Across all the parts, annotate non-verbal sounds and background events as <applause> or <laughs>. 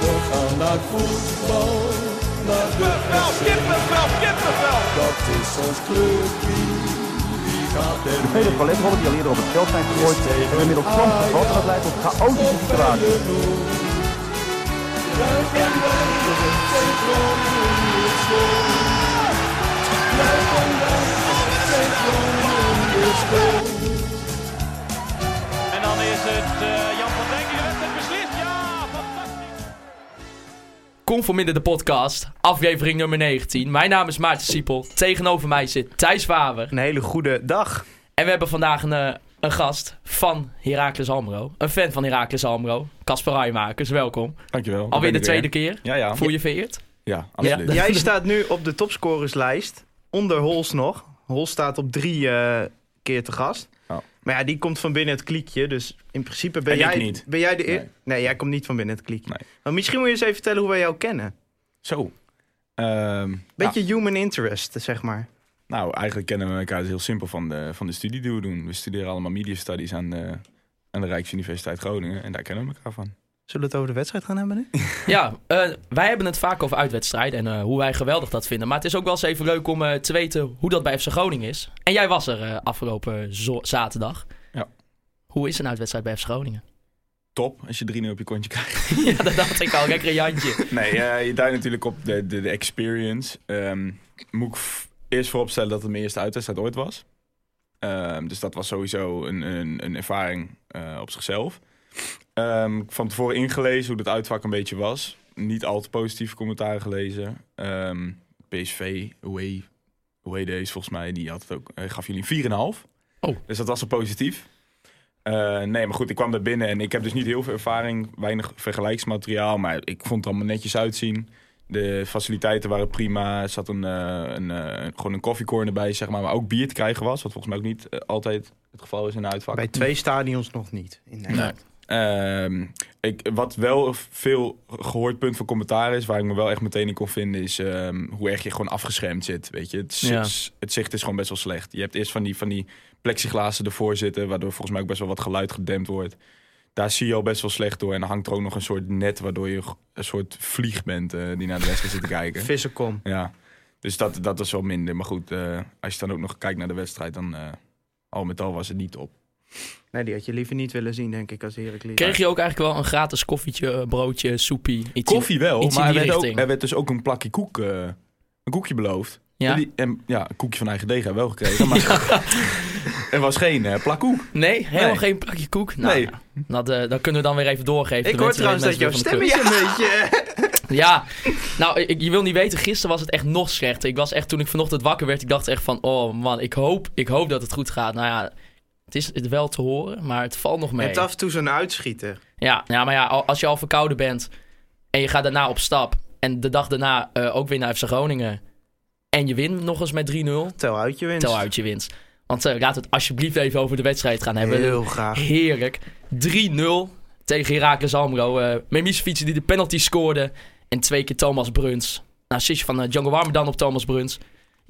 We gaan naar voetbal, naar de Kippenvel, kippenvel, kippenvel. Dat is ons clubje, De vele paletrollen die al eerder op het veld zijn gegooid, hebben inmiddels soms gevat en dat leidt tot chaotische situaties. En Conforminder de podcast, aflevering nummer 19. Mijn naam is Maarten Siepel. Tegenover mij zit Thijs Waver. Een hele goede dag. En we hebben vandaag een, eh, een gast van Heracles Almelo. Een fan van Heracles Almelo. Casper Rijmakers, welkom. Dankjewel. Alweer de tweede weer. keer. Ja, ja. Voel je vereerd? Ja, absoluut. Jij staat nu op de topscorerslijst. Onder Hols nog. Hols staat op drie eh, keer te gast. Maar ja, die komt van binnen het kliekje. Dus in principe ben En jij, niet. Ben jij de eer- Nee. nee. jij komt niet van binnen het kliekje. Nee. Maar misschien moet je eens even vertellen hoe wij jou kennen. Zo. Ehm, Beetje human interest, zeg maar. nou, eigenlijk kennen we elkaar dus heel simpel van de, van de studie die we doen. We studeren allemaal media studies aan de, aan de Rijksuniversiteit Groningen. En daar kennen we elkaar van. Zullen we het over de wedstrijd gaan hebben nu? <laughs> Ja, eh, wij hebben het vaak over uitwedstrijden en eh, hoe wij geweldig dat vinden. Maar het is ook wel eens even leuk om eh, te weten hoe dat bij FC Groningen is. En jij was er eh, afgelopen zaterdag. Ja. Hoe is een uitwedstrijd bij FC Groningen? Top, als je 3-0 op je kontje krijgt. <laughs> ja, dat dacht ik al. Lekker een Jantje. <laughs> Nee, je duidt natuurlijk op de, de, de experience. Ehm, moet ik eerst vooropstellen dat het mijn eerste uitwedstrijd ooit was. Ehm, dus dat was sowieso een, een, een ervaring eh, op zichzelf. Ehm, van tevoren ingelezen hoe het uitvak een beetje was. Niet al te positieve commentaren gelezen. Ehm, PSV, away, away days volgens mij, die had het ook, eh, gaf jullie een 4,5. Oh. Dus dat was al positief. Eh, nee, maar goed, ik kwam daar binnen en ik heb dus niet heel veel ervaring, weinig vergelijksmateriaal, maar ik vond het allemaal netjes uitzien. De faciliteiten waren prima. Er zat een, eh, een, gewoon een koffiecorner bij, zeg maar, waar ook bier te krijgen was. Wat volgens mij ook niet altijd het geval is in een uitvak. Bij twee stadions nog niet. In Nederland. Ehm, ik, wat wel veel gehoord punt van commentaar is, waar ik me wel echt meteen in kon vinden, is ehm, hoe erg je gewoon afgeschermd zit. Weet je, het, Ja. het zicht is gewoon best wel slecht. Je hebt eerst van die, van die plexiglazen ervoor zitten, waardoor volgens mij ook best wel wat geluid gedempt wordt. Daar zie je al best wel slecht door. En dan hangt er ook nog een soort net, waardoor je een soort vlieg bent eh, die naar de wedstrijd zit te kijken. Vissenkom. Ja, dus dat, dat is wel minder. Maar goed, eh, als je dan ook nog kijkt naar de wedstrijd, dan eh, al met al was het niet op. Nee, die had je liever niet willen zien, denk ik, als Heracles. Kreeg je ook eigenlijk wel een gratis koffietje, eh, broodje, soepie? Iets Koffie wel, iets in maar er werd, ook, er werd dus ook een plakje koek, eh, een koekje beloofd. Ja? En, die, en ja, een koekje van eigen deeg hebben we wel gekregen, maar <laughs> <laughs> er was geen eh plakkoek. Nee, helemaal Nee. geen plakje koek? Nou, Nee. ja, dat, dat kunnen we dan weer even doorgeven. Ik hoor trouwens dat jouw stem is een beetje... Ja, nou, ik, je wil niet weten, gisteren was het echt nog slechter. Ik was echt, toen ik vanochtend wakker werd, ik dacht echt van... Oh man, ik hoop, ik hoop dat het goed gaat. Nou ja, het is het wel te horen, maar het valt nog mee. hebt af en toe zo'n uitschieter. Ja, ja, maar ja, al- als je al verkouden bent en je gaat daarna op stap... en de dag daarna eh, ook weer naar FC Groningen... en je wint nog eens met 3-0, Tel uit je winst. tel uit je winst. Want eh, laten we het alsjeblieft even over de wedstrijd gaan hebben. Heel graag. Heerlijk. 3-0 tegen Heracles Almelo. Uh, Memisevic die de penalty scoorde. En twee keer Thomas Bruns. Nou, assistje van uh, Django Warmerdam op Thomas Bruns.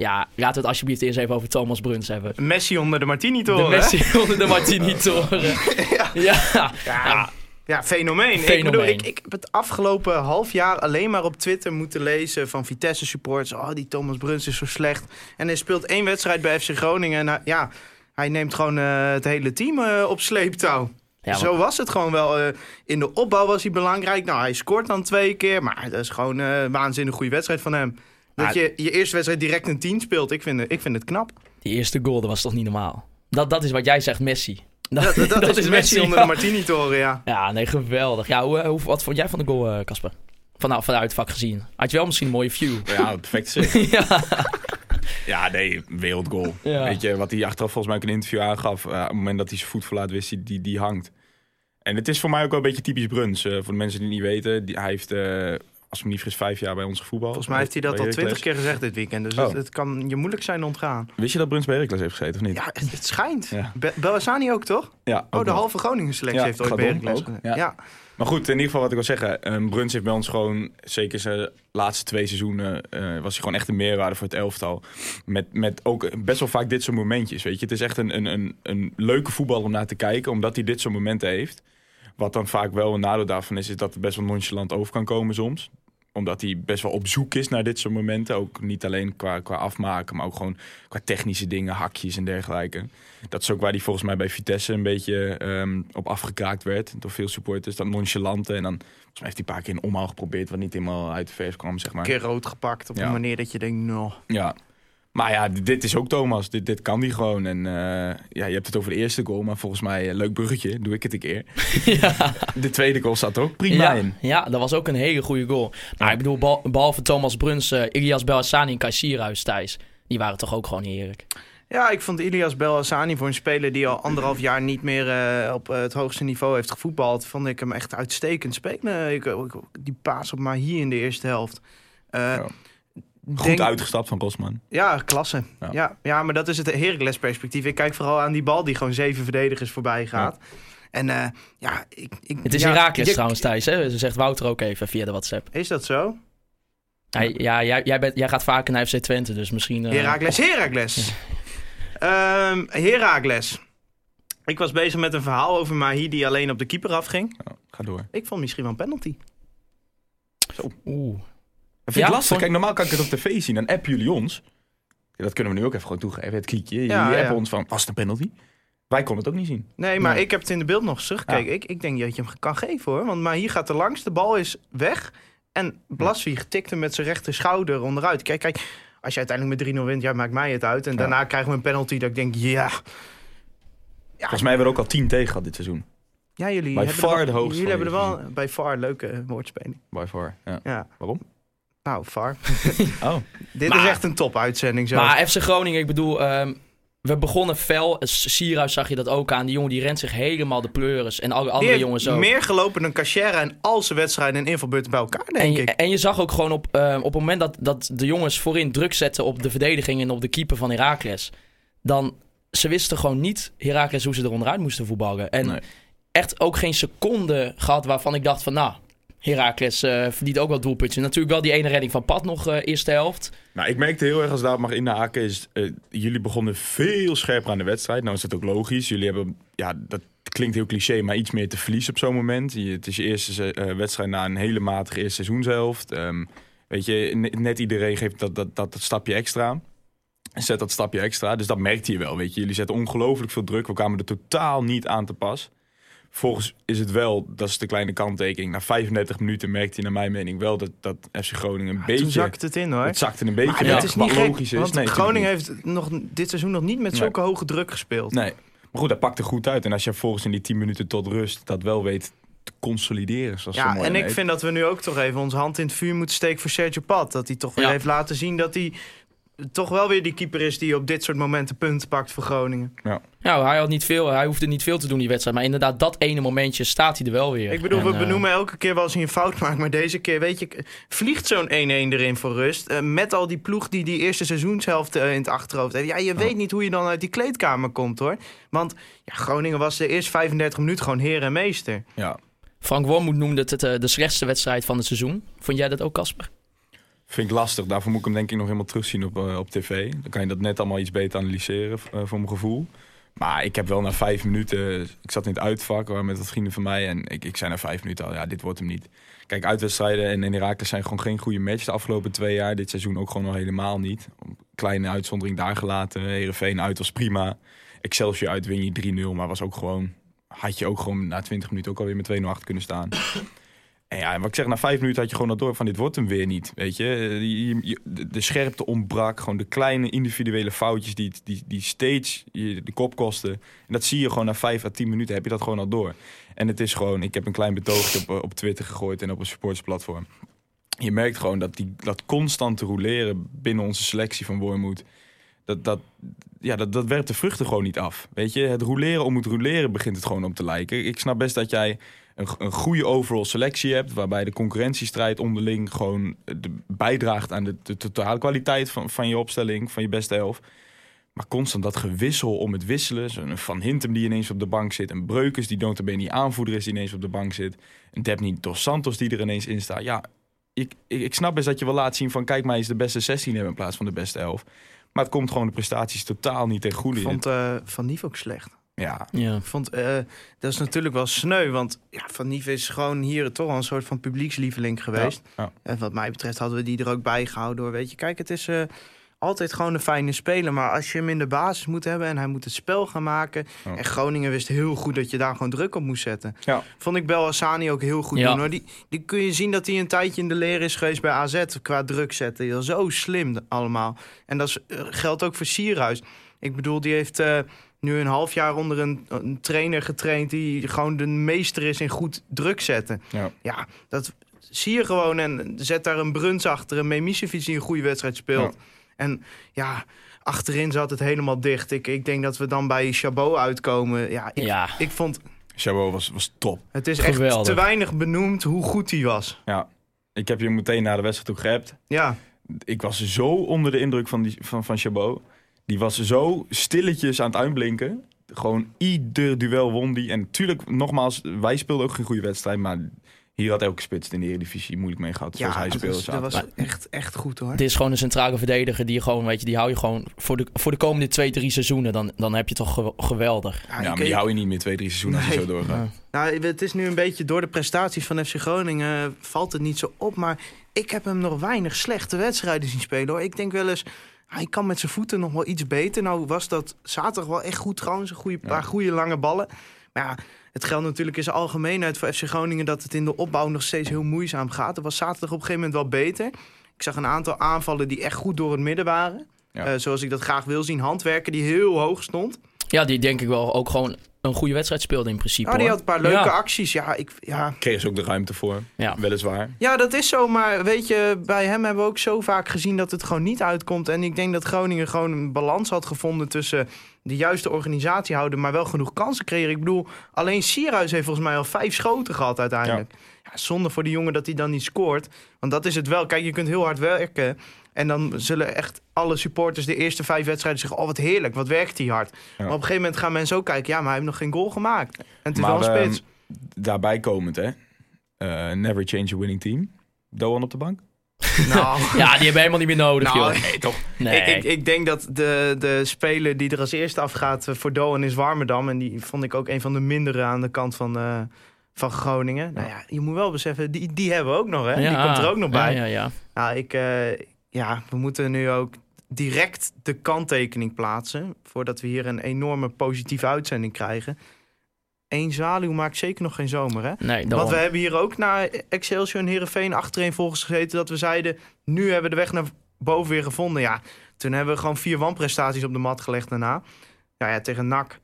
Ja, laten we het alsjeblieft eerst even over Thomas Bruns hebben. Messi onder de De Martini-toren. hè? Messi <laughs> onder de Martini-toren. <laughs> ja. Ja. Ja, ja, fenomeen. Ik, Fenomeen. bedoel, ik, ik heb het afgelopen half jaar alleen maar op Twitter moeten lezen van Vitesse supporters. Oh, die Thomas Bruns is zo slecht. En hij speelt één wedstrijd bij FC Groningen. En hij- ja, hij neemt gewoon eh, het hele team eh, op sleeptouw. Ja, Zo was het gewoon wel. eh, in de opbouw was hij belangrijk. Nou, hij scoort dan twee keer. Maar dat is gewoon eh, een waanzinnig goede wedstrijd van hem. Dat je je eerste wedstrijd direct een 10 speelt, ik vind, het- ik vind het knap. Die eerste goal, dat was toch niet normaal? Dat, dat is wat jij zegt, Messi. Dat, dat, dat <laughs> is Messi onder ja. de Martini-toren, ja. Ja, nee, geweldig. Ja, hoe, hoe, wat vond jij van de goal, eh, Casper? Van, nou, vanuit het vak gezien. Had je wel misschien een mooie view. Ja, perfect zicht. <laughs> ja. Ja, nee, wereldgoal. Ja. Weet je, wat hij achteraf volgens mij ook in een interview aangaf. eh, op het moment dat hij zijn voet verlaat, wist hij, die, die hangt. En het is voor mij ook wel een beetje typisch Bruns. eh, voor de mensen die het niet weten. Die, hij heeft, eh, als me niet vergis, vijf jaar bij ons gevoetbald. Volgens mij heeft hij dat al twintig keer gezegd dit weekend. Dus Oh. het, het kan je moeilijk zijn ontgaan. Wist je dat Bruns bij Heracles heeft gezeten, of niet? Ja, het, het schijnt. Ja. Be Bellassani ook, toch? Ja, Oh, de halve Groningen selectie Ja, heeft ooit bij Gadon Heracles ook, gezeten. ja. Ja. Maar goed, in ieder geval wat ik wil zeggen. ehm Bruns heeft bij ons gewoon, zeker zijn laatste twee seizoenen, eh, was hij gewoon echt een meerwaarde voor het elftal. Met, met ook best wel vaak dit soort momentjes, weet je. Het is echt een, een, een, een leuke voetbal om naar te kijken, omdat hij dit soort momenten heeft. Wat dan vaak wel een nadeel daarvan is, is dat het best wel nonchalant over kan komen soms. Omdat hij best wel op zoek is naar dit soort momenten. Ook niet alleen qua, qua afmaken, maar ook gewoon qua technische dingen, hakjes en dergelijke. Dat is ook waar hij volgens mij bij Vitesse een beetje ehm, op afgekraakt werd door veel supporters. Dat nonchalante. En dan volgens mij heeft hij een paar keer een omhaal geprobeerd, wat niet helemaal uit de vers kwam, zeg maar. Een keer rood gepakt op Ja. een manier dat je denkt, nou... Ja. Maar ja, dit is ook Thomas. Dit, dit kan die gewoon. En eh, ja, je hebt het over de eerste goal, maar volgens mij een leuk bruggetje. Doe ik het een keer. <laughs> ja. De tweede goal zat er ook prima Ja, in. ja, dat was ook een hele goede goal. Maar ik bedoel, bal- behalve Thomas Bruns, eh, Ilias Belhassani en Kai Sierhuis, Thijs. Die waren toch ook gewoon heerlijk. Ja, ik vond Ilias Belhassani voor een speler die al anderhalf jaar niet meer eh, op eh, het hoogste niveau heeft gevoetbald, vond ik hem echt uitstekend spelen. Ik, ik- die paas op Mahi in de eerste helft. Eh, Ja. Goed denk- uitgestapt van Rosman. Ja, klasse. Ja. Ja. Ja, maar dat is het Heracles perspectief. Ik kijk vooral aan die bal die gewoon zeven verdedigers voorbij gaat. En eh, ja, ik, ik, Het is ja, Herakles trouwens, Thijs. Hè? Ze zegt Wouter ook even via de WhatsApp. Is dat zo? Hij, ja, jij, jij, bent, jij gaat vaker naar FC Twente, dus misschien... eh, Herakles, Herakles. Ehm Herakles. Ik was bezig met een verhaal over Mahi die alleen op de keeper afging. Ja, ga door. Ik vond misschien wel een penalty. Oeh. Dat vind ik Ja, lastig. vond- Kijk, normaal kan ik het op tv zien. Dan appen jullie ons. Ja, dat kunnen we nu ook even gewoon toegeven. Het kliekje. Jullie Ja, appen ons van, was het een penalty? Wij konden het ook niet zien. Nee, maar Nee. ik heb het in de beeld nog eens teruggekeken. Ik, ik denk dat je hem kan geven hoor. Want Mahi gaat er langs, de bal is weg. En Blaswieg tikt hem met zijn rechter schouder onderuit. Kijk, kijk, als je uiteindelijk met 3-0 wint, ja, maakt mij het uit. En Ja. daarna krijgen we een penalty dat ik denk, ja... Volgens mij hebben we er ook al tien tegen gehad dit seizoen. Ja, jullie By hebben far er de wel, hoogste jullie hebben er wel bij far leuke woordspeling. By far. Ja. Ja. Waarom? Nou, far. <laughs> Oh. Dit Maar- is echt een topuitzending zo. Maar FC Groningen, ik bedoel, ehm, we begonnen fel. Sierhuis zag je dat ook aan. Die jongen die rent zich helemaal de pleuris. En alle andere jongens ook. meer gelopen dan Cachera en al zijn wedstrijden en invalbeurten bij elkaar, denk En je, ik. en je zag ook gewoon op, ehm, op het moment dat, dat de jongens voorin druk zetten op de verdediging en op de keeper van Heracles. Dan, ze wisten gewoon niet, Heracles, hoe ze er onderuit moesten voetballen. En Nee. echt ook geen seconde gehad waarvan ik dacht van, nou, Heracles eh, verdient ook wel doelpuntjes. Natuurlijk wel die ene redding van Pat nog, eh, eerste helft. Nou, ik merkte heel erg als daar mag inhaken. Is, eh, jullie begonnen veel scherper aan de wedstrijd. Nou is dat ook logisch. Jullie hebben, ja, dat klinkt heel cliché, maar iets meer te verliezen op zo'n moment. Het is je eerste wedstrijd na een hele matige eerste seizoenshelft. Ehm, weet je, ne- net iedereen geeft dat, dat, dat, dat stapje extra. Zet dat stapje extra. Dus dat merkte je wel, weet je. Jullie zetten ongelooflijk veel druk. We kwamen er totaal niet aan te pas. Volgens is het wel, dat is de kleine kanttekening. Na 35 minuten merkte je naar mijn mening wel dat, dat FC Groningen een beetje... Toen zakt het in hoor. Het zakte een beetje Maar weg, dat is niet gek, logisch is. Nee, Groningen heeft nog, dit seizoen nog niet met Nee. zulke hoge druk gespeeld. Nee, maar goed, dat pakte goed uit. En als je volgens in die 10 minuten tot rust dat wel weet te consolideren, zoals zo Ja, en ik heet. vind dat we nu ook toch even onze hand in het vuur moeten steken voor Sergio Pat. Dat hij toch weer Ja. heeft laten zien dat hij toch wel weer die keeper is die op dit soort momenten punten pakt voor Groningen. Nou, hij, had niet veel, hij hoefde niet veel te doen die wedstrijd. Maar inderdaad, dat ene momentje staat hij er wel weer. Ik bedoel, En, we eh, benoemen elke keer wel als hij een fout <laughs> maakt. Maar deze keer, weet je, vliegt zo'n 1-1 erin voor rust. eh, met al die ploeg die die eerste seizoenshelft eh, in het achterhoofd heeft. Ja, je weet niet hoe je dan uit die kleedkamer komt hoor. Want ja, Groningen was de eerste 35 minuten gewoon heer en meester. Ja, Frank Wormoed noemde het eh, de slechtste wedstrijd van het seizoen. Vond jij dat ook, Casper? Vind ik lastig. Daarvoor moet ik hem denk ik nog helemaal terugzien op, eh, op tv. Dan kan je dat net allemaal iets beter analyseren eh, voor mijn gevoel. Maar ik heb wel na vijf minuten... Ik zat in het uitvak waar met wat vrienden van mij. En ik, ik zei na vijf minuten al, ja, dit wordt hem niet. Kijk, uitwedstrijden en, en Herakles zijn gewoon geen goede match de afgelopen twee jaar. Dit seizoen ook gewoon al helemaal niet. Kleine uitzondering daar gelaten. Heerenveen uit was prima. Excelsior uit win je 3-0, maar was ook gewoon... Had je ook gewoon na 20 minuten ook alweer met 2-0 achter kunnen staan. En ja, wat ik zeg, na vijf minuten had je gewoon al door van dit wordt hem weer niet. Weet je, je- de, scherpte ontbrak. Gewoon de kleine individuele foutjes die, die, die steeds de kop kosten. En dat zie je gewoon na vijf à tien minuten heb je dat gewoon al door. En het is gewoon, ik heb een klein betoogje op, eh, op Twitter gegooid en op een supportsplatform. Je merkt gewoon dat die, dat constante roleren binnen onze selectie van Wormoed. Dat, dat, ja, dat, dat werpt de vruchten gewoon niet af. Weet je, het roleren om het roleren begint het gewoon op te lijken. Ik snap best dat jij een, een goede overall selectie hebt, waarbij de concurrentiestrijd onderling gewoon de, bijdraagt aan de, totale kwaliteit van, van je opstelling, van je beste elf. Maar constant dat gewissel om het wisselen. Zo'n Van Hintem die ineens op de bank zit. Een Breukers die notabene niet aanvoerder is die ineens op de bank zit. Een Debny Dos Santos die er ineens in staat. Ja, ik, ik, snap best dat je wel laat zien van... kijk, mij is de beste 16 hebben in plaats van de beste 11. Maar het komt gewoon de prestaties totaal niet ten goede. Ik vond eh, Van Nief ook slecht. Ja, Ja. Ik vond, eh, dat is natuurlijk wel sneu, want ja, Van Nieven is gewoon hier toch wel een soort van publiekslieveling geweest. Ja, En wat mij betreft hadden we die er ook bij gehouden hoor. Weet je, kijk, het is eh, altijd gewoon een fijne speler. Maar als je hem in de basis moet hebben en hij moet het spel gaan maken. Ja. En Groningen wist heel goed dat je daar gewoon druk op moest zetten. Ja. Vond ik Bel Hassani ook heel goed Ja. doen hoor. Die, die kun je zien dat hij een tijdje in de leer is geweest bij AZ qua druk zetten. Zo slim allemaal. En dat is, eh, geldt ook voor Sierhuis. Ik bedoel, die heeft eh, nu een half jaar onder een, een trainer getraind... die gewoon de meester is in goed druk zetten. Ja. Ja, dat zie je gewoon. En zet daar een Bruns achter, een Memisevic die een goede wedstrijd speelt. En ja, achterin zat het helemaal dicht. Ik, ik denk dat we dan bij Chabot uitkomen. Ja, ik, Ja. ik vond... Chabot was, was top. Het is echt Geweldig. te weinig benoemd hoe goed hij was. Ja. Ik heb je meteen na de wedstrijd toe geappt. Ja, Ik was zo onder de indruk van, die, van, van Chabot. Die was zo stilletjes aan het uitblinken. Gewoon ieder duel won die. En natuurlijk, nogmaals, wij speelden ook geen goede wedstrijd. Maar hier had elke spits in de Eredivisie moeilijk mee gehad. Zoals ja hij dat, speelde. dat was echt, echt goed hoor. Het is gewoon een centrale verdediger die je gewoon, weet je, die hou je gewoon voor de, voor de komende twee, drie seizoenen. Dan, dan heb je toch ge- geweldig. Ja, maar die hou je niet meer twee, drie seizoenen als je Nee. zo doorgaat. Nou, het is nu een beetje door de prestaties van FC Groningen eh, valt het niet zo op. Maar ik heb hem nog weinig slechte wedstrijden zien spelen hoor. Ik denk wel eens, hij kan met zijn voeten nog wel iets beter. Nou was dat zaterdag wel echt goed trouwens. Een goede, Ja. paar goede lange ballen. Maar ja, het geldt natuurlijk in zijn algemeenheid voor FC Groningen... dat het in de opbouw nog steeds heel moeizaam gaat. Het was zaterdag op een gegeven moment wel beter. Ik zag een aantal aanvallen die echt goed door het midden waren. Ja. Eh, zoals ik dat graag wil zien. Handwerken die heel hoog stond. Ja, die denk ik wel ook gewoon een goede wedstrijd speelde in principe. Ja, die hoor. had een paar leuke Ja. acties. Ja, ik, ja, Kregen ze ook de ruimte voor. Ja. Weliswaar. Ja, dat is zo. Maar weet je, bij hem hebben we ook zo vaak gezien dat het gewoon niet uitkomt. En ik denk dat Groningen gewoon een balans had gevonden tussen de juiste organisatie houden, maar wel genoeg kansen creëren. Ik bedoel, alleen Sierhuis heeft volgens mij al vijf schoten gehad uiteindelijk. Ja. Zonde voor die jongen dat hij dan niet scoort. Want dat is het wel. Kijk, je kunt heel hard werken. En dan zullen echt alle supporters de eerste vijf wedstrijden zeggen... oh, wat heerlijk, wat werkt hij hard. Maar op een gegeven moment gaan mensen ook kijken... ja, maar hij heeft nog geen goal gemaakt. En het is Maar, wel een ehm, spits. Daarbij komend, hè. Eh, never change a winning team. Doan op de bank. nou, <laughs> Ja, die hebben helemaal niet meer nodig, Nou, joh. Nee, toch? Nee. Ik, ik, ik denk dat de, de speler die er als eerste afgaat eh, voor Doan is Warmerdam. En die vond ik ook een van de mindere aan de kant van, eh, van Groningen. Nou ja, je moet wel beseffen, die, die hebben we ook nog, hè? die komt er ook nog bij. Ja, ja, ja. Nou, ik, eh, ja, we moeten nu ook direct de kanttekening plaatsen. Voordat we hier een enorme positieve uitzending krijgen. Eén zwaluw maakt zeker nog geen zomer, hè? Nee, Want we hebben hier ook na Excelsior en Heerenveen achterin volgens gezeten... dat we zeiden, nu hebben we de weg naar boven weer gevonden. Ja, toen hebben we gewoon vier wanprestaties op de mat gelegd daarna. Ja, ja tegen NAC...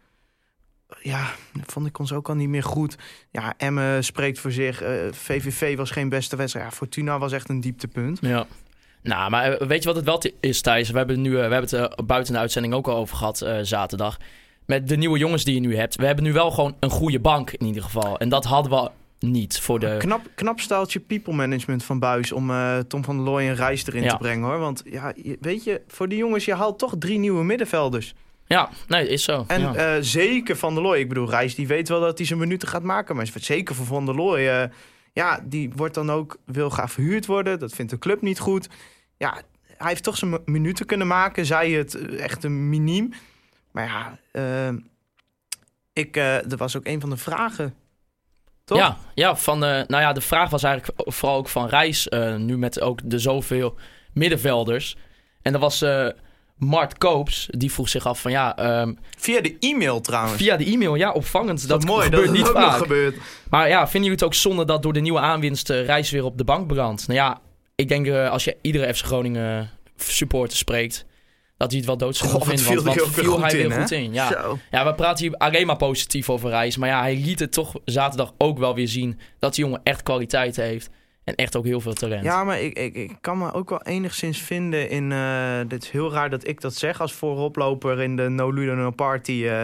Ja, vond ik ons ook al niet meer goed. Ja, Emmen spreekt voor zich. eh, VVV was geen beste wedstrijd. Ja, Fortuna was echt een dieptepunt. Ja. Nou, maar eh, weet je wat het wel is, Thijs? We hebben, nu, eh, we hebben het buiten de uitzending ook al over gehad eh, zaterdag. Met de nieuwe jongens die je nu hebt. We hebben nu wel gewoon een goede bank in ieder geval. En dat hadden we niet voor de... Knap, knap staaltje people management van Buis om eh, Tom van der Looy en Reis erin Ja. te brengen hoor. Want ja, weet je, voor die jongens, je haalt toch drie nieuwe middenvelders. Ja, nee, is zo. En ja. eh, zeker Van der Looy. Ik bedoel, Reis die weet wel dat hij zijn minuten gaat maken. Maar zeker voor Van der Looy. eh, ja, die wordt dan ook, wil graag verhuurd worden. Dat vindt de club niet goed. Ja, hij heeft toch zijn mi- minuten kunnen maken. Zij het eh, echt een miniem. Maar ja, ik, er was ook een van de vragen. Toch? Ja, ja, van, eh, nou ja, de vraag was eigenlijk vooral ook van Reis. nu met ook de zoveel middenvelders. En dat was Mart Koops. Die vroeg zich af van ja, ehm, Via de e-mail trouwens. via de e-mail, ja, opvangend. Dat, is mooi, gebeurt dat is niet ook vaak. nog gebeurd. Maar ja, vinden jullie het ook zonde dat door de nieuwe aanwinst eh, Reis weer op de bank brandt? Nou ja, ik denk eh, als je iedere FC Groningen supporter spreekt, dat hij het wel wat vindt. viel Want wat viel hij in, weer goed in. Ja. Zo. ja, we praten hier alleen maar positief over Reis. Maar ja, hij liet het toch zaterdag ook wel weer zien dat die jongen echt kwaliteit heeft. En echt ook heel veel talent. Ja, maar ik, ik, ik kan me ook wel enigszins vinden in... eh dit is heel raar dat ik dat zeg als vooroploper in de No Ludo No Party eh,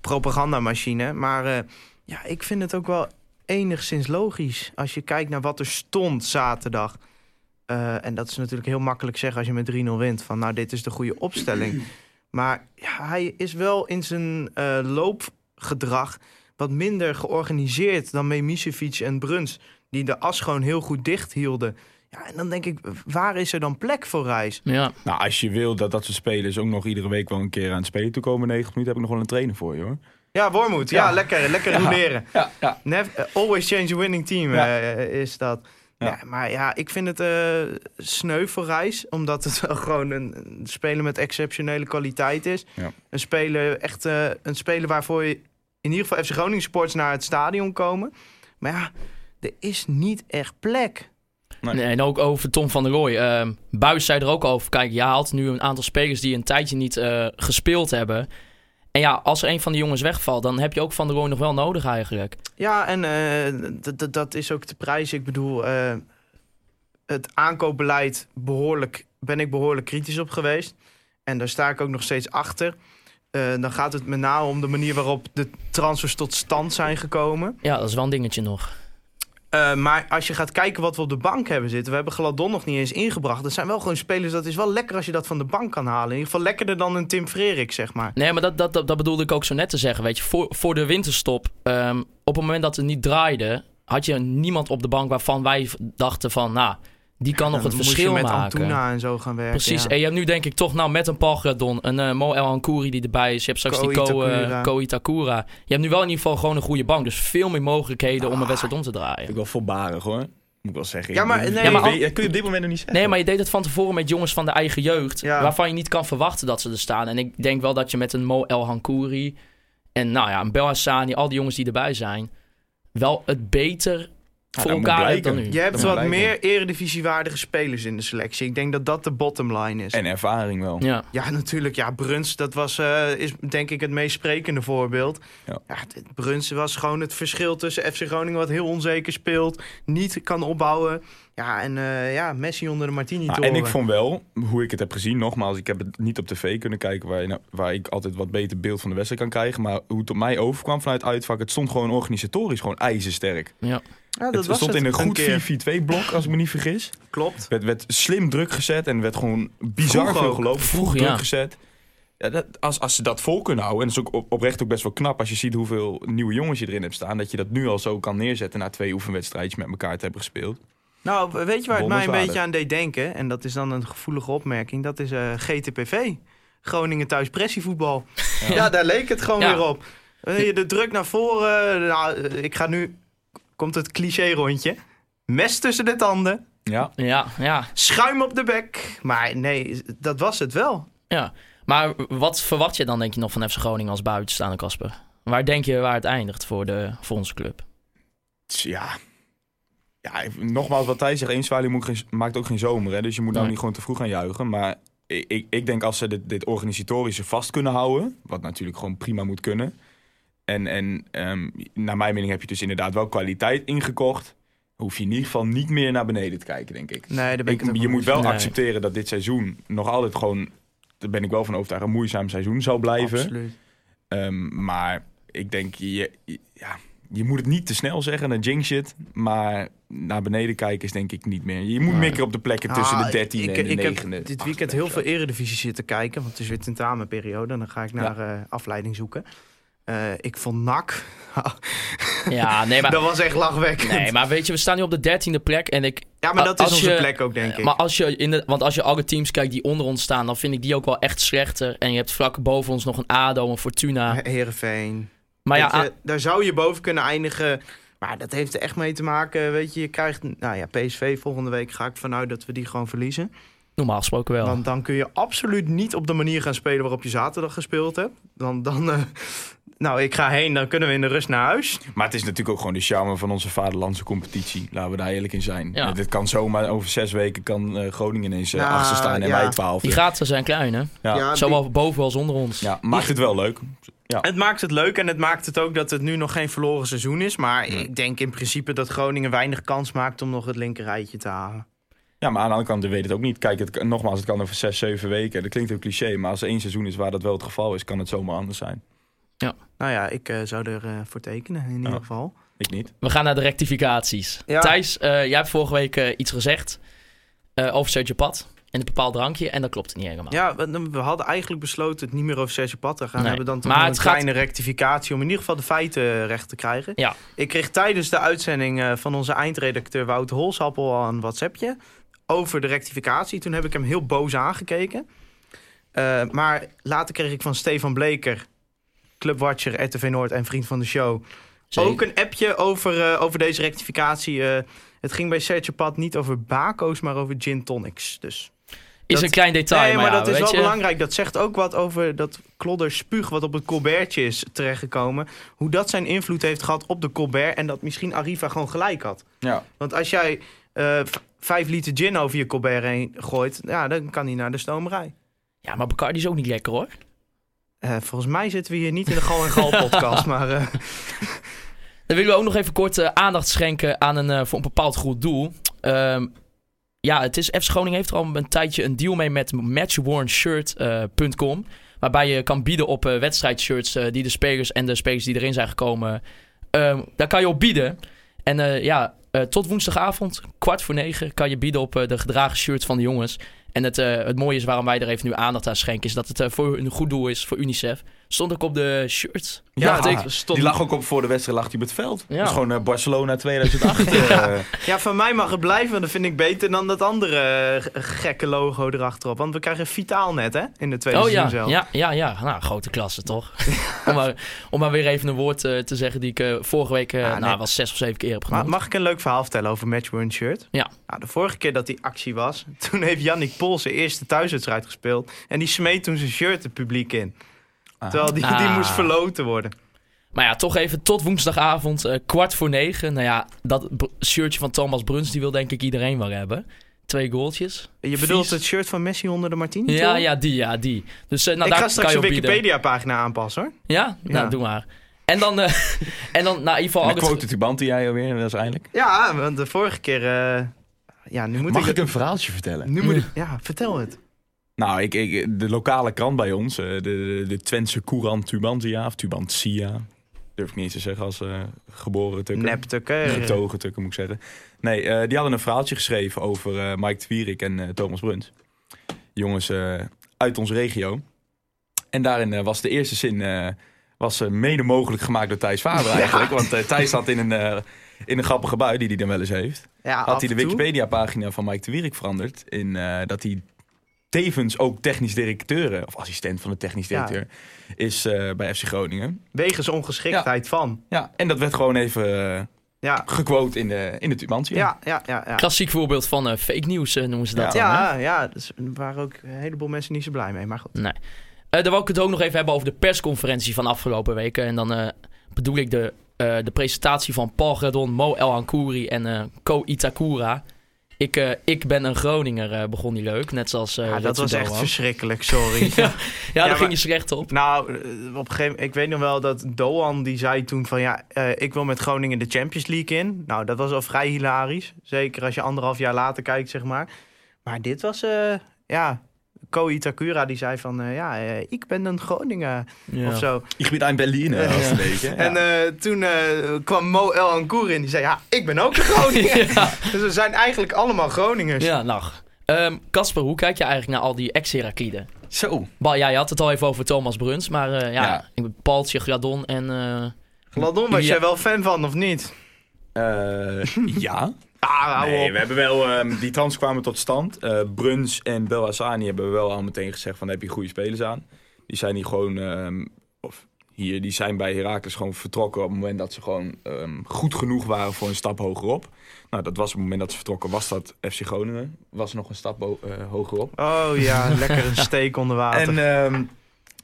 propagandamachine. Maar eh, ja, ik vind het ook wel enigszins logisch als je kijkt naar wat er stond zaterdag. En dat is natuurlijk heel makkelijk zeggen als je met 3-0 wint. Van nou, dit is de goede opstelling. <clears throat> Maar hij is wel in zijn loopgedrag wat minder georganiseerd dan Memisevic en Bruns. Die de as gewoon heel goed dicht hielden. Ja, en dan denk ik, waar is er dan plek voor Reis? Ja, Nou, als je wil dat dat soort spelers ook nog iedere week wel een keer aan het spelen toe komen, 90 minuten, heb ik nog wel een trainer voor je hoor. Ja, Wormoed. Ja, Ja. lekker, lekker roleren. Ja, ja. Nev- eh, always change a winning team Ja. eh, is dat. Ja. Ja. maar ja, ik vind het eh, sneu voor Reis. Omdat het <laughs> wel gewoon een, een speler met exceptionele kwaliteit is. Ja. Een speler, echt eh, een speler waarvoor je in ieder geval FC Groningen supporters naar het stadion komen. Maar ja, er is niet echt plek. Nee. Nee, en ook over Tom van der Rooij. Ehm Buis zei er ook over. Kijk, je haalt nu een aantal spelers die een tijdje niet eh, gespeeld hebben. En ja, als er een van die jongens wegvalt, dan heb je ook Van der Rooij nog wel nodig eigenlijk. Ja, en eh, dat is ook de prijs. Ik bedoel, eh, het aankoopbeleid behoorlijk, ben ik behoorlijk kritisch op geweest. En daar sta ik ook nog steeds achter. Eh, dan gaat het met name om de manier waarop de transfers tot stand zijn gekomen. Ja, dat is wel een dingetje nog. Eh, maar als je gaat kijken wat we op de bank hebben zitten. We hebben Gladon nog niet eens ingebracht. Dat zijn wel gewoon spelers. Dat is wel lekker als je dat van de bank kan halen. In ieder geval lekkerder dan een Tim Frerik, zeg maar. Nee, maar dat, dat, dat, bedoelde ik ook zo net te zeggen. Weet je, voor, voor de winterstop, ehm, op het moment dat het niet draaide, had je niemand op de bank waarvan wij dachten van, nou, die kan nog het verschil met maken. Antuna en zo gaan werken. Precies. ja. En je hebt nu denk ik toch nou met een Paul Gradon, een eh, Mo El Hankouri die erbij is. Je hebt straks Ko die Ko, eh, Itakura. Ko Itakura. Je hebt nu wel in ieder geval gewoon een goede bank. Dus veel meer mogelijkheden om een wedstrijd om te Vind draaien. ik wel voorbarig hoor. Moet ik wel zeggen. Ja, maar- nee, kun je op dit moment nog niet zeggen. Nee, maar je deed het van tevoren met jongens van de eigen jeugd. Ja. Waarvan je niet kan verwachten dat ze er staan. En ik denk wel dat je met een Mo El Hankouri en nou ja, een Bel Hassani, al die jongens die erbij zijn, wel het beter voor dat moet elkaar hebt dan blijken. nu. Je hebt wat meer eredivisiewaardige spelers in de selectie. Ik denk dat dat de bottom line is. En ervaring wel. Ja. Ja, natuurlijk. Ja, Bruns, dat was, eh, is denk ik het meest sprekende voorbeeld. Ja. Ja. Bruns was gewoon het verschil tussen FC Groningen, wat heel onzeker speelt, niet kan opbouwen. Ja, en eh, ja, Messi onder de martini Nou, en ik vond wel, hoe ik het heb gezien, nogmaals, ik heb het niet op tv kunnen kijken waar, je nou- waar ik altijd wat beter beeld van de wedstrijd kan krijgen. Maar hoe het op mij overkwam vanuit uitvak, het stond gewoon organisatorisch gewoon ijzersterk. Ja. Ja, dat het was stond het in een goed keer. 4-4-2 blok, als ik me niet vergis. Klopt. werd, werd slim druk gezet en werd gewoon bizar Vroeg veel gelopen. Vroeg Vroeg, druk gezet. Ja, dat, als, als ze dat vol kunnen houden, en dat is ook op- oprecht ook best wel knap als je ziet hoeveel nieuwe jongens je erin hebt staan, dat je dat nu al zo kan neerzetten na twee oefenwedstrijdjes met elkaar te hebben gespeeld. Nou, weet je waar het mij een beetje aan deed denken? En dat is dan een gevoelige opmerking. Dat is eh, GTPV. Groningen thuis pressievoetbal. Ja. daar leek het gewoon Ja. weer op. Eh, je de druk naar voren. Nou, eh, ik ga nu... Komt het cliché rondje. Mes tussen de tanden. Ja, Ja, ja, Schuim op de bek. Maar nee, dat was het wel. ja. Maar wat verwacht je dan denk je nog van FC Groningen als buitenstaande Kasper? Waar denk je waar het eindigt voor, de, voor onze club? Ja. Ja, nogmaals wat hij zegt, geen- maakt ook geen zomer. Hè? Dus je moet nou Nee. niet gewoon te vroeg gaan juichen. Maar ik, ik, ik denk als ze dit, dit organisatorische vast kunnen houden, wat natuurlijk gewoon prima moet kunnen. En, en ehm, naar mijn mening heb je dus inderdaad wel kwaliteit ingekocht. Hoef je in ieder geval niet meer naar beneden te kijken, denk ik. Nee, daar ben ik, Ik- je moet wel Nee. accepteren dat dit seizoen nog altijd gewoon, daar ben ik wel van overtuigd, een moeizaam seizoen zal blijven. Absoluut. Ehm, maar ik denk, je, je- ja, je moet het niet te snel zeggen, dan jinx het. Maar naar beneden kijken is denk ik niet meer. Je moet Nee. mikken op de plekken tussen Ah, de 13e ik, en de ik 9e. heb dit weekend heel veel eredivisie zitten kijken. Want het is weer tentamenperiode. Dan ga ik naar eh, afleiding zoeken. Eh, ik vond NAC. <laughs> Ja, nee, maar, <laughs> dat was echt lachwekkend. nee, maar weet je, we staan nu op de dertiende plek. En ik, ja, maar dat is onze je- plek ook, denk ik. Maar als je in de, want als je alle teams kijkt die onder ons staan, dan vind ik die ook wel echt slechter. En je hebt vlak boven ons nog een ADO, een Fortuna. Heerenveen. Maar ja, je, daar zou je boven kunnen eindigen. Maar dat heeft er echt mee te maken. Weet je, je krijgt. Nou ja, PSV volgende week ga ik vanuit dat we die gewoon verliezen. normaal gesproken wel. Want dan kun je absoluut niet op de manier gaan spelen waarop je zaterdag gespeeld hebt. Dan. dan eh, nou, ik ga heen, dan kunnen we in de rust naar huis. Maar het is natuurlijk ook gewoon de charme van onze vaderlandse competitie. Laten we daar eerlijk in zijn. Ja. Dit kan zomaar over zes weken kan eh, Groningen ineens uh, Nou, achtste staan en ja. wij twaalf. Die gaten zijn klein, hè? Ja. Ja, Zowel boven als onder ons. Ja, maakt het wel leuk. Het maakt het leuk en het maakt het ook dat het nu nog geen verloren seizoen is. Maar ik denk in principe dat Groningen weinig kans maakt om nog het linkerrijtje te halen. Ja, maar aan de andere kant, we weten het ook niet. Kijk, het, nogmaals, het kan over zes, zeven weken. Dat klinkt heel cliché, maar als er één seizoen is waar dat wel het geval is, kan het zomaar anders zijn. Nou ja, ik eh, zou er eh, voor tekenen in ieder Ja. geval. Ik niet. We gaan naar de rectificaties. Ja. Thijs, eh, jij hebt vorige week iets gezegd eh, over Sergio Pad en een bepaald drankje. En dat klopt niet helemaal. Ja, we, we hadden eigenlijk besloten het niet meer over Sergio Pat te gaan Nee, hebben. Dan toch maar een gaat- kleine rectificatie om in ieder geval de feiten recht te krijgen. Ja. Ik kreeg tijdens de uitzending van onze eindredacteur Wouter Holsappel al een WhatsAppje over de rectificatie. Toen heb ik hem heel boos aangekeken. Eh, maar later kreeg ik van Stefan Bleker Clubwatcher, RTV Noord en vriend van de show. Zeker. Ook een appje over, eh, over deze rectificatie. Eh, het ging bij Sergio Pad niet over bako's, maar over gin tonics. Dus. Is dat- een klein detail, nee, maar, ja, dat is weet wel je. belangrijk. Dat zegt ook wat over dat klodder spuug wat op het Colbertje is terechtgekomen. Hoe dat zijn invloed heeft gehad op de Colbert. En dat misschien Arriva gewoon gelijk had. Ja. Want als jij eh, vijf liter gin over je Colbert heen gooit, ja, dan kan hij naar de stomerij. Ja, maar Bacardi is ook niet lekker hoor. Eh, volgens mij zitten we hier niet in de Gal en Gal <laughs> podcast, maar eh, Dan willen we ook nog even kort eh, aandacht schenken aan een, voor een bepaald goed doel. Ehm, ja, het is, FC Groningen heeft er al een tijdje een deal mee met matchwornshirt.com. waarbij je kan bieden op wedstrijdshirts die de spelers en de spelers die erin zijn gekomen... ehm, daar kan je op bieden. En ja, tot woensdagavond, kwart voor negen, kan je bieden op de gedragen shirts van de jongens. En het, eh, het mooie is waarom wij er even nu aandacht aan schenken... is dat het eh, voor een goed doel is, voor UNICEF. Stond ook op de shirts. Ja, stond- Die lag ook op voor de wedstrijd lag hij op het veld. Ja. Dat is gewoon eh, Barcelona <laughs> 2008. eh. ja, van mij mag het blijven. want Dat vind ik beter dan dat andere eh, gekke logo erachterop. Want we krijgen Vitaal net, hè? In de tweede Oh ja, seizoen zelf. ja, ja, ja. Nou, grote klasse toch? <laughs> om, maar, om maar weer even een woord te zeggen die ik vorige week nee. nou, wel zes of zeven keer heb genoemd. mag ik een leuk verhaal vertellen over Matchworn Shirt? Ja. Nou, de vorige keer dat die actie was, <laughs> toen heeft Yannick Pols zijn eerste thuiswedstrijd gespeeld. En die smeet toen zijn shirt het publiek in. Terwijl die, die Ah. moest verloten worden. Maar ja, toch even tot woensdagavond, eh, kwart voor negen. Nou ja, dat shirtje van Thomas Bruns, die wil denk ik iedereen wel hebben. Twee goaltjes. Je bedoelt Vies. het shirt van Messi onder de Martini? Ja, ja, die, ja, die. Dus eh, nou, ik daar ga kan straks je een. Wikipedia-pagina aanpassen, hoor. Ja? Nou, Ja. doe maar. En dan, eh, <laughs> en dan nou, in ieder geval... Het- quote Tubanti jij alweer waarschijnlijk. Ja, want de vorige keer... eh, ja, nu moet Mag ik... ik een verhaaltje vertellen? Nu moet ik... Ja, vertel het. Nou, ik, ik, de lokale krant bij ons, eh, de, de, de Twentse Courant Tubantia, of Tubantia, durf ik niet eens te zeggen als eh, geboren tukker. Neptukken. Getogen tukker moet ik zeggen. Nee, eh, die hadden een verhaaltje geschreven over eh, Mike Twierik en Thomas Bruns. Jongens uit onze regio. En daarin was de eerste zin was, mede mogelijk gemaakt door Thijs Faber <laughs> eigenlijk. Want Thijs zat in een, in een grappige bui die hij dan wel eens heeft. Ja, Had hij de en toe. Wikipedia-pagina van Mike Twierik veranderd. In dat hij tevens ook technisch directeur, of assistent van de technisch Ja. directeur, is eh, bij FC Groningen. Wegens ongeschiktheid van. Ja, en dat werd gewoon even eh, Ja, gequote in de, in de Tubantia. ja, ja, ja. ja. Klassiek voorbeeld van eh, fake news eh, noemen ze dat Ja. dan. hè? Ja, ja, dus er waren ook een heleboel mensen niet zo blij mee. Maar goed. Nee. Eh dan wil ik het ook nog even hebben over de persconferentie van afgelopen weken. En dan eh, bedoel ik de, eh, de presentatie van Paul Gradon, Mo El Ankouri en eh Ko Itakura. Ik, eh, ik ben een Groninger, eh, begon die leuk. Net zoals eh Ja, dat was echt verschrikkelijk, sorry. <laughs> Ja, daar maar- ging je slecht op. Nou, op een gegeven moment, ik weet nog wel dat Doan die zei toen van ja, ik wil met Groningen de Champions League in. Nou, dat was al vrij hilarisch. Zeker als je anderhalf jaar later kijkt, zeg maar. Maar dit was, ja, Ko Itakura die zei van eh, ja, eh, ik ben een Groninger Ja. of zo. Ik ben een beetje. Ja. En eh, toen eh, kwam Mo El Ankour in. Die zei ja, ik ben ook een <laughs> Groninger. Ja. Dus we zijn eigenlijk allemaal Groningers. Ja, nou. Ehm, Casper, hoe kijk je eigenlijk naar al die ex-Herakliden? Zo. Ba, ja, je had het al even over Thomas Bruns, maar eh, ja, Ja. ik ben Gradon en... eh, Gladon, was Ja. jij wel fan van of niet? Eh, <laughs> ja. Ah, Nee, we hebben wel, ehm, die trans kwamen tot stand. Eh, Bruns en Bel Hassani hebben we wel al meteen gezegd van, daar heb je goede spelers aan. Die zijn hier gewoon, ehm, of hier, die zijn bij Heracles gewoon vertrokken op het moment dat ze gewoon ehm, goed genoeg waren voor een stap hogerop. Nou, dat was op het moment dat ze vertrokken, was dat FC Groningen. Was nog een stap eh, hogerop. Oh ja, <laughs> lekker een steek onder water. En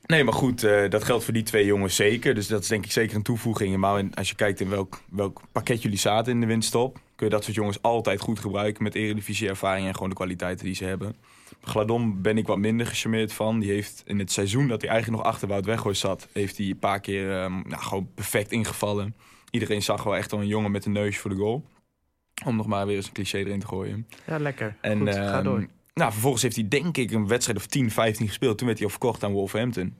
nee, maar goed, eh, dat geldt voor die twee jongens zeker. Dus dat is denk ik zeker een toevoeging. Maar als je kijkt in welk, welk pakket jullie zaten in de winststop, kun je dat soort jongens altijd goed gebruiken met eredivisie ervaring en gewoon de kwaliteiten die ze hebben. Gladon ben ik wat minder gecharmeerd van. Die heeft in het seizoen dat hij eigenlijk nog achter Wout Weghorst zat, heeft hij een paar keer ehm, nou, gewoon perfect ingevallen. Iedereen zag wel echt wel een jongen met een neus voor de goal. Om nog maar weer eens een cliché erin te gooien. Ja, lekker. En, Goed, ga ehm, door. Nou, vervolgens heeft hij denk ik een wedstrijd of 10, 15 gespeeld. Toen werd hij al verkocht aan Wolverhampton.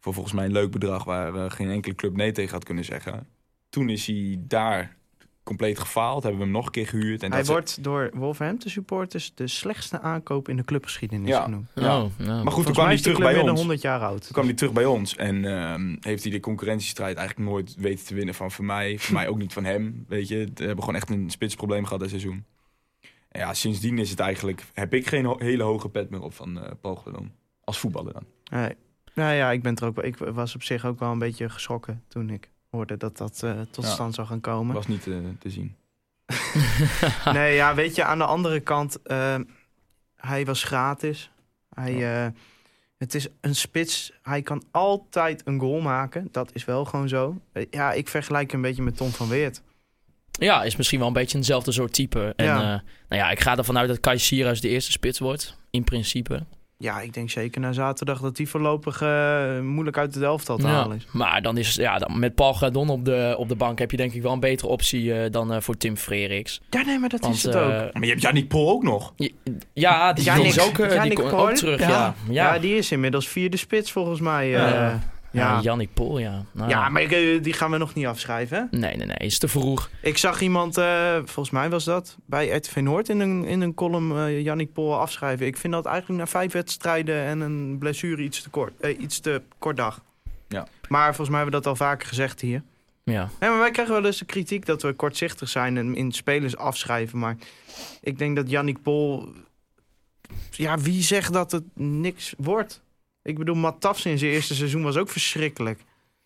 Voor volgens mij een leuk bedrag waar geen enkele club nee tegen had kunnen zeggen. Toen is hij daar compleet gefaald. Hebben we hem nog een keer gehuurd. En Hij dat wordt door Wolverhampton supporters de slechtste aankoop in de clubgeschiedenis Ja. genoemd. Ja. Oh, nou. Maar goed, toen kwam hij terug bij ons. 100 jaar oud. Toen kwam hij terug bij ons en ehm, heeft hij de concurrentiestrijd eigenlijk nooit weten te winnen van voor mij. Voor mij ook niet van hem. Weet je, we hebben gewoon echt een spitsprobleem gehad dit seizoen. En ja, sindsdien is het eigenlijk, heb ik geen ho- hele hoge pet meer op van eh Paul. Als voetballer dan. Nee. Nou ja, ik, ben er ook, ik was op zich ook wel een beetje geschrokken toen ik hoorde dat dat eh, tot Ja. stand zou gaan komen. Was niet eh, te zien. <laughs> <laughs> Nee, ja, weet je, aan de andere kant, eh, hij was gratis. Hij, eh, het is een spits. Hij kan altijd een goal maken. Dat is wel gewoon zo. Ja, ik vergelijk hem een beetje met Tom van Weert. Ja, is misschien wel een beetje eenzelfde soort type. En ja, nou ja ik ga ervan uit dat Kai Sierhuis de eerste spits wordt. In principe. Ja, ik denk zeker na zaterdag dat hij voorlopig eh, moeilijk uit het elftal te Ja. halen is. Maar dan is ja, dan met Paul Gradon op de, op de bank heb je denk ik wel een betere optie eh, dan eh, voor Tim Freriks. Ja, nee, maar dat Want, is het ook. Maar je hebt Yannick Pol ook nog. Ja, die, die is ook, die terug. Ja, ja. Ja. ja. die is inmiddels vierde spits volgens mij. Eh, Ja. ja. Yannick Pol, ja. Nou, Ja, maar ik, eh, die gaan we nog niet afschrijven. Hè? Nee, nee, nee. Is te vroeg. Ik zag iemand, eh, volgens mij was dat, bij RTV Noord in een, in een column eh Yannick Pol afschrijven. Ik vind dat eigenlijk na vijf wedstrijden en een blessure iets te kort, eh, iets te kort dag. Ja. Maar volgens mij hebben we dat al vaker gezegd hier. Ja. Ja, maar wij krijgen wel eens de kritiek dat we kortzichtig zijn en in spelers afschrijven. Maar ik denk dat Yannick Pol... Ja, wie zegt dat het niks wordt? Ik bedoel, Matt Tafs in zijn eerste seizoen was ook verschrikkelijk.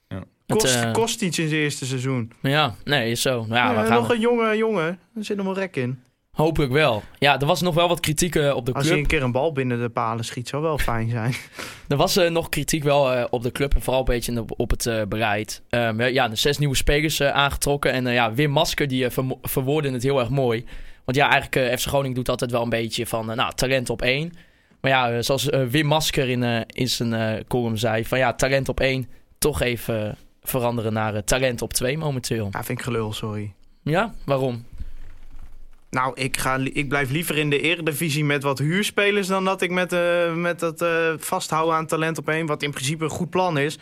Het, Kost, eh, kost iets in zijn eerste seizoen. Ja, nee, is zo. Nou Ja, Ja, we gaan nog een jonge jongen. Er zit nog wel rek in. hopelijk wel. Ja, er was nog wel wat kritiek eh, op de Als club. hij een keer een bal binnen de palen schiet, zou wel fijn zijn. <laughs> Er was eh, nog kritiek wel eh, op de club en vooral een beetje op, op het eh, beleid. Ehm, ja, de zes nieuwe spelers aangetrokken. En ja, Wim Masker die verwoordde het heel erg mooi. Want ja, eigenlijk FC Groningen doet altijd wel een beetje van, nou, talent op één. Maar ja, eh, zoals eh, Wim Masker in, eh, in zijn column zei, van ja, talent op één, toch even veranderen naar talent op twee momenteel. Ja, vind ik gelul, sorry. Ja, waarom? Nou, ik, ga, ik blijf liever in de eredivisie met wat huurspelers... dan dat ik met, eh, met dat vasthouden aan talent op één... wat in principe een goed plan is.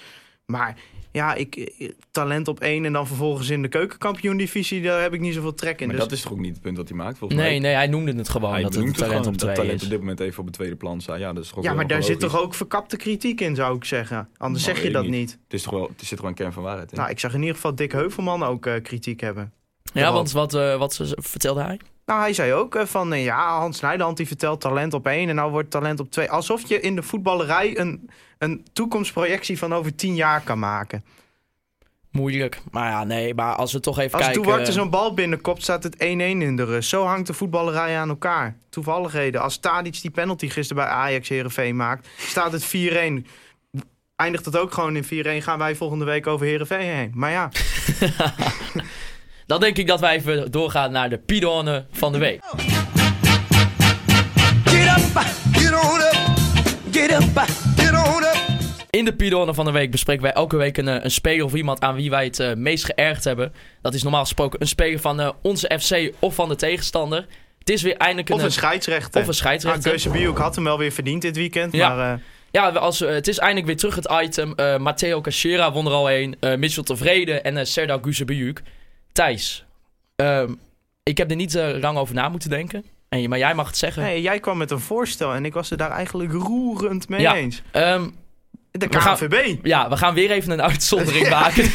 Maar ja, ik, eh, talent op één en dan vervolgens in de keukenkampioen-divisie... daar heb ik niet zoveel trek in. Maar Dus, dat is toch ook niet het punt dat hij maakt, volgens Nee, mij? nee, hij noemde het gewoon Hij dat het noemt het talent gewoon op dat twee talent op dit moment even op het tweede plan staat. Ja, dat is toch ook ja, maar daar zit toch ook verkapte kritiek in, zou ik zeggen. Anders Nou, zeg je dat niet. Het, is toch wel, het zit gewoon een kern van waarheid in. Nou, ik zag in ieder geval Dick Heuvelman ook eh, kritiek hebben. Ja, want wat, eh, wat ze- vertelde hij? Nou, hij zei ook van, ja, Hans Nijland die vertelt talent op één en nou wordt talent op twee. Alsof je in de voetballerij een, een toekomstprojectie van over tien jaar kan maken. Moeilijk. Maar ja, nee, maar als we toch even Als kijken... Duarte zo'n bal binnenkopt, staat het 1-1 in de rust. Zo hangt de voetballerij aan elkaar. Toevalligheden. Als Tadic die penalty gisteren bij Ajax Herenveen maakt, staat het 4-1. Eindigt het ook gewoon in 4-1, gaan wij volgende week over Herenveen heen. Maar ja, <laughs> Dan denk ik dat wij even doorgaan naar de pidone van de week. Get up, get on up, get up. In de pidone van de week bespreken wij elke week een, eh, een speler of iemand aan wie wij het eh, meest geërgerd hebben. Dat is normaal gesproken een speler van eh, onze FC of van de tegenstander. Het is weer eindelijk een, of een scheidsrechter. of een scheidsrechter. Ah, Keuze had hem wel weer verdiend dit weekend. Ja. Maar Ja, als, het is eindelijk weer terug het item. Matteo Cachera won er al een. eh Mitchell Tevreden en uh, Serdar Guzebujuk. Thijs, ehm, ik heb er niet lang over na moeten denken. En, maar jij mag het zeggen. nee, jij kwam met een voorstel en ik was het daar eigenlijk roerend mee Ja. eens. Ehm, De We gaan- KNVB. ja, we gaan weer even een uitzondering <laughs> maken.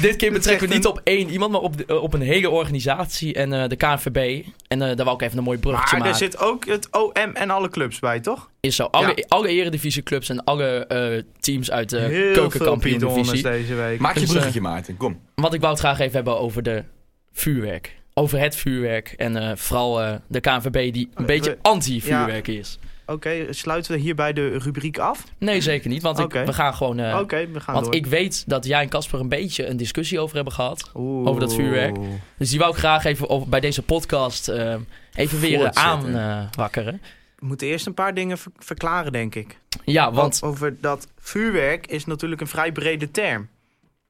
Dit keer betrekken we niet een- op één iemand, maar op, de- eh, op een hele organisatie en eh, de KNVB. En eh, daar wou ik even een mooi bruggetje Maar er maken. zit ook het OM en alle clubs bij, toch? Is zo. Alle, Ja. alle eredivisieclubs en alle eh, teams uit de keukenkampioen-divisie. deze week. Maak je Dus, bruggetje, Maarten. Kom. Want ik wou het graag even hebben over de vuurwerk. Over het vuurwerk. En eh, vooral eh, de KNVB die een beetje we- anti-vuurwerk is. Oké, sluiten we hierbij de rubriek af? Nee, zeker niet. Want ik- we gaan gewoon... eh, Oké, we gaan want door. ik weet dat jij en Casper een beetje een discussie over hebben gehad. Oeh. over dat vuurwerk. Dus die wou ik graag even over, bij deze podcast eh, even weer aanwakkeren. We moeten eerst een paar dingen ver- verklaren, denk ik. ja, want... Want over dat vuurwerk is natuurlijk een vrij brede term.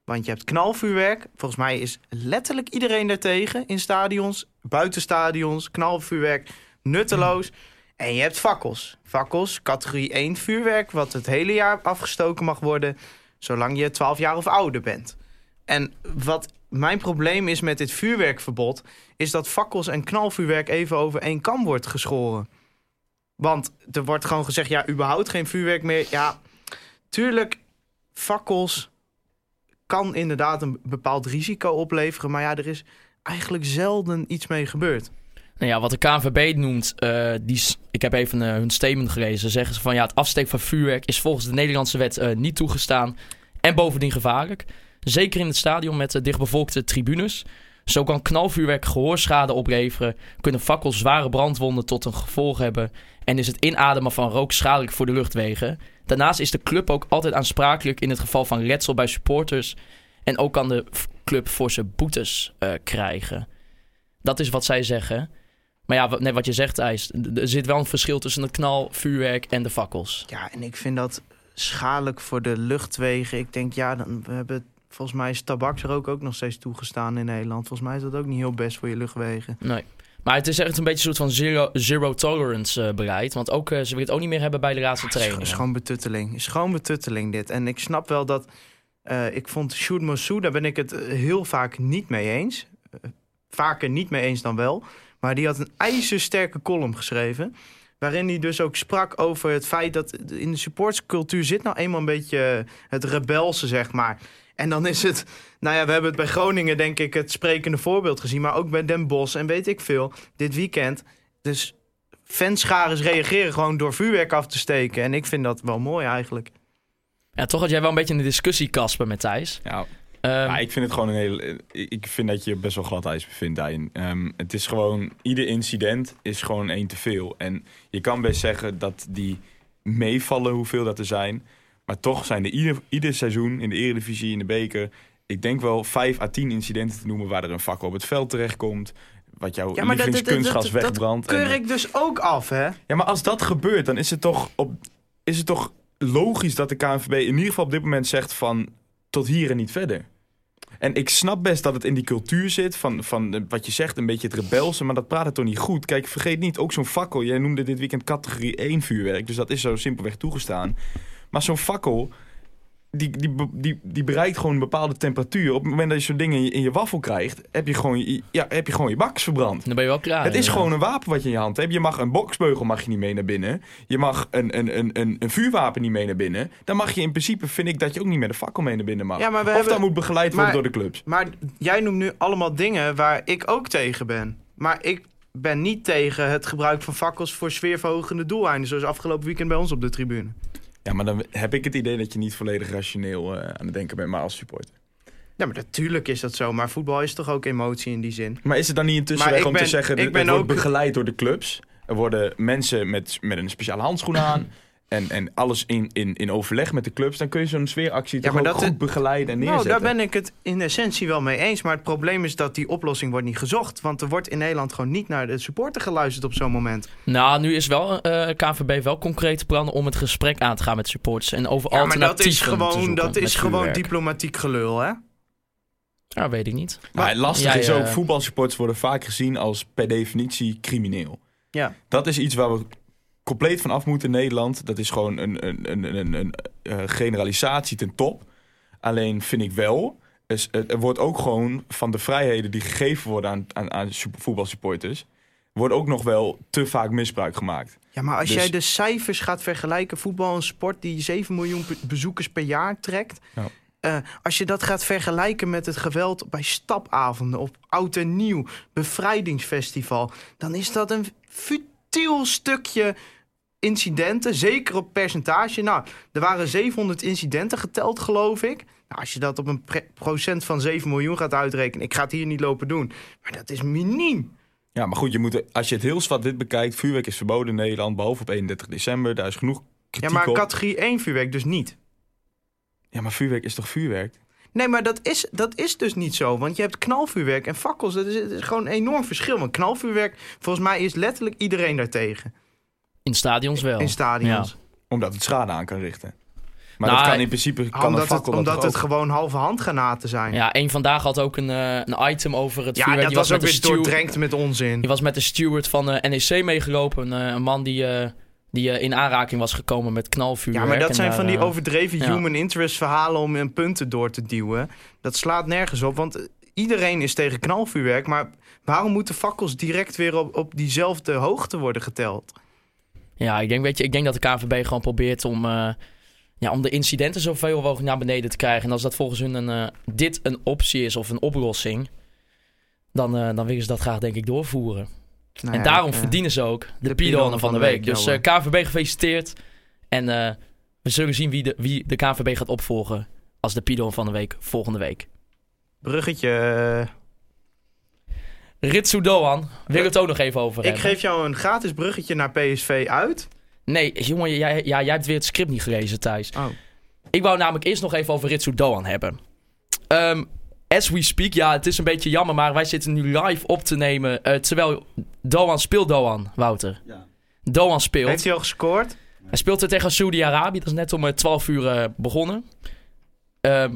Want je hebt knalvuurwerk. Volgens mij is letterlijk iedereen daartegen. In stadions, buiten stadions. Knalvuurwerk, nutteloos. En je hebt fakkels. Fakkels, categorie 1 vuurwerk. Wat het hele jaar afgestoken mag worden. Zolang je 12 jaar of ouder bent. En wat mijn probleem is met dit vuurwerkverbod. Is dat fakkels en knalvuurwerk even over één kam wordt geschoren. Want er wordt gewoon gezegd, ja, überhaupt geen vuurwerk meer. Ja, tuurlijk, fakkels kan inderdaad een bepaald risico opleveren. Maar ja, er is eigenlijk zelden iets mee gebeurd. Nou ja, wat de KNVB noemt, eh, die, ik heb even eh, hun statement gelezen. Zeggen ze van ja, het afsteken van vuurwerk is volgens de Nederlandse wet eh, niet toegestaan. En bovendien gevaarlijk. Zeker in het stadion met dichtbevolkte tribunes. Zo kan knalvuurwerk gehoorschade opleveren. Kunnen fakkels zware brandwonden tot een gevolg hebben. En is het inademen van rook schadelijk voor de luchtwegen. Daarnaast is de club ook altijd aansprakelijk in het geval van letsel bij supporters. En ook kan de club forse boetes krijgen. Dat is wat zij zeggen. Maar ja, wat, net wat je zegt, IJs. Er zit wel een verschil tussen het knalvuurwerk en de fakkels. Ja, en ik vind dat schadelijk voor de luchtwegen. Ik denk, ja, dan, we hebben, volgens mij is tabaksrook ook nog steeds toegestaan in Nederland. Volgens mij is dat ook niet heel best voor je luchtwegen. Nee. Maar het is echt een beetje een soort van zero, zero tolerance eh, beleid. Want ook, eh, ze willen het ook niet meer hebben bij de laatste Het is, training. is gewoon betutteling. is gewoon betutteling dit. En ik snap wel dat... eh, ik vond Moussou, daar ben ik het heel vaak niet mee eens. Vaker niet mee eens dan wel. Maar die had een ijzersterke column geschreven. Waarin hij dus ook sprak over het feit dat in de supportscultuur zit nou eenmaal een beetje het rebelse, zeg maar. En dan is het, nou ja, we hebben het bij Groningen denk ik het sprekende voorbeeld gezien. Maar ook bij Den Bosch en weet ik veel, dit weekend. Dus fanscharen reageren gewoon door vuurwerk af te steken. En ik vind dat wel mooi eigenlijk. Ja, toch had jij wel een beetje in de discussie, Kasper, met Thijs. Ja, Ja, ik vind het gewoon een hele. Ik vind dat je best wel glad ijs bevindt daarin. Ehm, het is gewoon. Ieder incident is gewoon één te veel. En je kan best zeggen dat die meevallen hoeveel dat er zijn. Maar toch zijn er ieder, ieder seizoen in de Eredivisie, in de beker. Ik denk wel 5 à 10 incidenten te noemen waar er een fakkel op het veld terechtkomt. Wat jouw Ja, lievelingskunstgas dat, dat wegbrandt. keur En- ik dus ook af, hè? ja, maar als dat gebeurt, dan is het toch, op, is het toch logisch dat de KNVB in ieder geval op dit moment zegt van tot hier en niet verder. En ik snap best dat het in die cultuur zit van, van eh, wat je zegt, een beetje het rebelse, maar dat praat het toch niet goed. Kijk, vergeet niet, ook zo'n fakkel, jij noemde dit weekend categorie 1 vuurwerk, dus dat is zo simpelweg toegestaan. Maar zo'n fakkel, die, die, die, die bereikt gewoon een bepaalde temperatuur. Op het moment dat je zo'n ding in je, in je waffel krijgt, heb je gewoon je, ja, heb je, gewoon je baks verbrand. dan ben je wel klaar. Het is ja. gewoon een wapen wat je in je hand hebt. Je mag een boksbeugel mag je niet mee naar binnen. Je mag een, een, een, een, een vuurwapen niet mee naar binnen. Dan mag je in principe, vind ik, dat je ook niet met een fakkel mee naar binnen mag. Ja, maar we of hebben- dat moet begeleid worden maar- door de clubs. Maar jij noemt nu allemaal dingen waar ik ook tegen ben. Maar ik ben niet tegen het gebruik van fakkels voor sfeerverhogende doeleinden. Zoals afgelopen weekend bij ons op de tribune. Ja, maar dan heb ik het idee dat je niet volledig rationeel eh, aan het denken bent, maar als supporter. Ja, maar natuurlijk is dat zo. Maar voetbal is toch ook emotie in die zin. Maar is het dan niet een tussenweg om te zeggen, ik het ben wordt ook- begeleid door de clubs. Er worden mensen met, met een speciale handschoen aan. <clears throat> En, en alles in, in, in overleg met de clubs. Dan kun je zo'n sfeeractie Ja, toch maar ook dat goed het- begeleiden en Nou, neerzetten. daar ben ik het in essentie wel mee eens. Maar het probleem is dat die oplossing wordt niet gezocht. Want er wordt in Nederland gewoon niet naar de supporter geluisterd op zo'n moment. Nou, nu is wel eh KVB wel concrete plannen om het gesprek aan te gaan met supporters. En over Ja, maar dat is gewoon, dat is gewoon diplomatiek gelul, hè? Ja, weet ik niet. Maar jij, is ook, voetbalsupporters worden vaak gezien als per definitie crimineel. Ja. Dat is iets waar we compleet van af moeten in Nederland. Dat is gewoon een, een, een, een, een, eh, generalisatie ten top. Alleen vind ik wel, is, er wordt ook gewoon van de vrijheden die gegeven worden aan, aan, aan sup- voetbalsupporters, wordt ook nog wel te vaak misbruik gemaakt. Ja, maar als Dus- jij de cijfers gaat vergelijken, voetbal een sport die 7 miljoen bezoekers per jaar trekt. Ja. eh, als je dat gaat vergelijken met het geweld bij stapavonden, op oud en nieuw, bevrijdingsfestival, dan is dat een futiel stukje incidenten, zeker op percentage. Nou, er waren 700 incidenten geteld, geloof ik. Nou, als je dat op een procent van 7 miljoen gaat uitrekenen, ik ga het hier niet lopen doen, maar dat is miniem. Ja, maar goed, je moet, als je het heel zwart-wit bekijkt, vuurwerk is verboden in Nederland, behalve op 31 december. Daar is genoeg Ja, maar op. categorie 1 vuurwerk dus niet. Ja, maar vuurwerk is toch vuurwerk? Nee, maar dat is, dat is dus niet zo. Want je hebt knalvuurwerk en fakkels. Dat is, dat is gewoon een enorm verschil. Want knalvuurwerk, volgens mij is letterlijk iedereen daartegen. In stadions wel. In stadions. Omdat het schade aan kan richten. Maar Nou, dat kan in principe kan Omdat, het, omdat het ook? gewoon halve handgranaten zijn. Ja, Ja, een vandaag had ook een, eh, een item over het vuurwerk. dat Die was ook met weer de steward- doordrenkt met onzin. Die was met de steward van eh, NEC meegelopen. Een, eh, een man die, eh, die eh, in aanraking was gekomen met knalvuurwerk. Ja, maar dat zijn daar, van die eh, overdreven ja. human interest verhalen om een punten door te duwen. Dat slaat nergens op, want iedereen is tegen knalvuurwerk. Maar waarom moeten fakkels direct weer op, op diezelfde hoogte worden geteld? Ja, ik denk, weet je, ik denk dat de KNVB gewoon probeert om, eh, ja, om de incidenten zoveel mogelijk naar beneden te krijgen. En als dat volgens hun een, dit een optie is of een oplossing, dan, dan willen ze dat graag denk ik doorvoeren. Nou en ja, daarom ik, eh, verdienen ze ook de, de van de van de week. week, Dus eh, KVB gefeliciteerd. En eh, we zullen zien wie de, wie de KVB gaat opvolgen als de Piedonner van de week volgende week. Bruggetje. Ritsu Doan, wil ik het ook nog even over ik hebben. geef jou een gratis bruggetje naar PSV uit. Nee, jongen, jij, ja, jij hebt weer het script niet gelezen, Thijs. Oh. Ik wou namelijk eerst nog even over Ritsu Doan hebben. Ehm, as we speak, ja, het is een beetje jammer, maar wij zitten nu live op te nemen. eh, terwijl Doan speelt, Doan, Wouter. Ja. Doan speelt. Heeft hij al gescoord? Hij speelt er tegen Saudi-Arabië. Dat is net om eh, 12 uur eh, begonnen. Ehm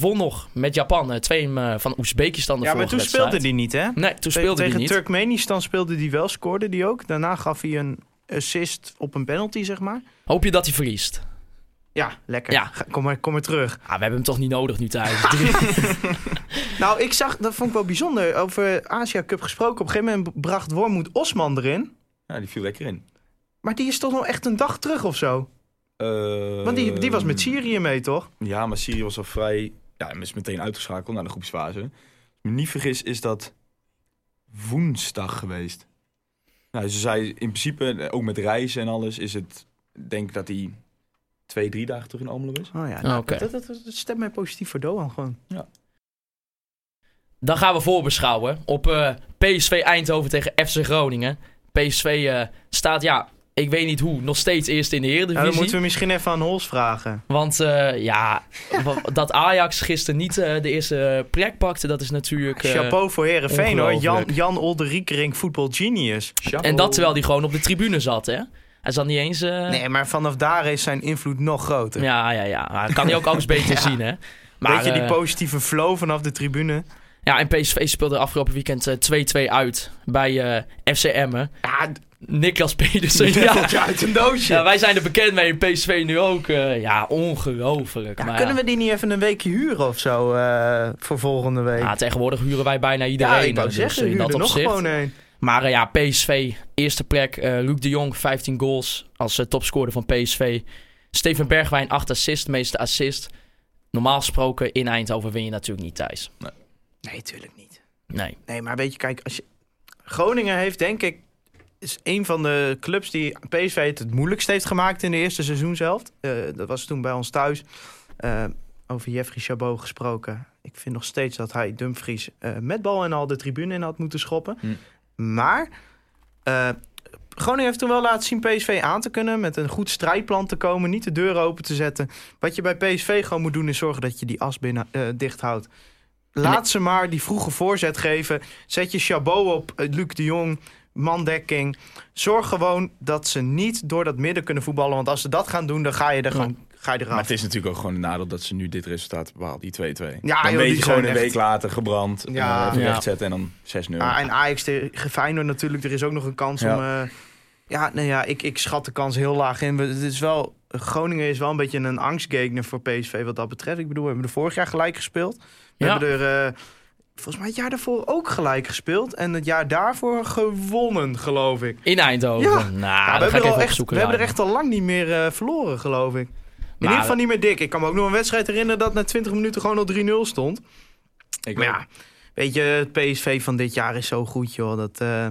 won nog met Japan. eh, twee eh, van Oezbekistan de Ja, maar toen speelde hij niet, hè? Nee, toen speelde hij Tegen niet. Turkmenistan speelde hij wel, scoorde hij ook. Daarna gaf hij een assist op een penalty, zeg maar. Hoop je dat hij verliest? Ja, lekker. Ja. Kom, maar, kom maar terug. Ah, we hebben hem toch niet nodig nu thuis. <laughs> <laughs> Nou, ik zag, dat vond ik wel bijzonder, over Asia Cup gesproken. Op een gegeven moment bracht Wormoed Osman erin. Ja, die viel lekker in. Maar die is toch nog echt een dag terug of zo? Want die, die was met Syrië mee, toch? Ja, maar Syrië was al vrij... Ja, hij is meteen uitgeschakeld naar de groepsfase. Als ik me niet vergis, is dat woensdag geweest. Nou, ze zei in principe, ook met reizen en alles, is het... denk ik dat hij twee, drie dagen terug in Almelo is. Oh ja, Ah, nou, oké. dat, dat, dat stemt mij positief voor Doan gewoon. Dan gaan we voorbeschouwen op eh, PSV Eindhoven tegen FC Groningen. PSV eh, staat, ja, ik weet niet hoe, nog steeds eerst in de Nou, Eredivisie. dan moeten we misschien even aan Hols vragen. Want eh, ja, dat Ajax gisteren niet eh, de eerste plek pakte, dat is natuurlijk... eh, Chapeau voor Herenveen hoor. Jan. Jan Olderikering, voetbal genius. En dat terwijl hij gewoon op de tribune zat, hè? Hij zat niet eens... eh, Nee, maar vanaf daar is zijn invloed nog groter. Ja, ja, ja. Maar kan hij ook alles <laughs> beter Ja. zien, hè? Maar, Weet je, die eh, positieve flow vanaf de tribune. ja, en PSV speelde afgelopen weekend eh, 2-2 uit bij eh FC Emmen. Ja, Niklas Pedersen, ja. uit een doosje. Ja, wij zijn er bekend mee in PSV nu ook. eh, ja, ongelooflijk. Ja, maar kunnen ja. we die niet even een weekje huren of zo eh, voor volgende week? Ja, tegenwoordig huren wij bijna iedereen. Ja, ik wou dus zeggen, in huur dat nog opzicht. gewoon een. Maar eh, ja, PSV, eerste plek. eh Luc de Jong, 15 goals als eh, topscorer van PSV. Steven Bergwijn, 8 assists, meeste assist. Normaal gesproken in Eindhoven win je natuurlijk niet thuis. Nee, tuurlijk niet. Nee. Nee, maar weet je, kijk, als je... Groningen heeft denk ik... is een van de clubs die PSV het het moeilijkst heeft gemaakt in de eerste seizoenshelft. Eh dat was toen bij ons thuis. Eh, over Jeffrey Chabot gesproken. Ik vind nog steeds dat hij Dumfries eh, met bal en al de tribune in had moeten schoppen. Hm. Maar eh, Groningen heeft toen wel laten zien PSV aan te kunnen. Met een goed strijdplan te komen. Niet de deuren open te zetten. Wat je bij PSV gewoon moet doen is zorgen dat je die as binnen, eh, dicht houdt. Laat ze maar die vroege voorzet geven. Zet je Chabot op, eh, Luc de Jong, mandekking. Zorg gewoon dat ze niet door dat midden kunnen voetballen. Want als ze dat gaan doen, dan ga je er gewoon ga je eraf. Maar het is natuurlijk ook gewoon een nadeel dat ze nu dit resultaat behaald, die 2-2. Ja, dan joh, weet die je gewoon een echt- week later gebrand, Ja. ja. even Ja. rechtzetten en dan 6-0. Ah, en Ajax tegen Feyenoord natuurlijk. Er is ook nog een kans Ja. om... eh, ja, nee, ja ik, ik schat de kans heel laag in. We- Het is wel, Groningen is wel een beetje een angstgegner voor PSV wat dat betreft. Ik bedoel, we hebben er vorig jaar gelijk gespeeld. We Ja. hebben er eh, volgens mij het jaar daarvoor ook gelijk gespeeld. En het jaar daarvoor gewonnen, geloof ik. In Eindhoven. Ja. Nou, Ja, dat we, ga hebben ik er al echt, we hebben er echt al lang niet meer eh, verloren, geloof ik. In ieder geval niet meer dik. Ik kan me ook nog een wedstrijd herinneren dat na 20 minuten gewoon al 3-0 stond. Ik Maar ook. ja, weet je, het PSV van dit jaar is zo goed, joh. Dat, eh,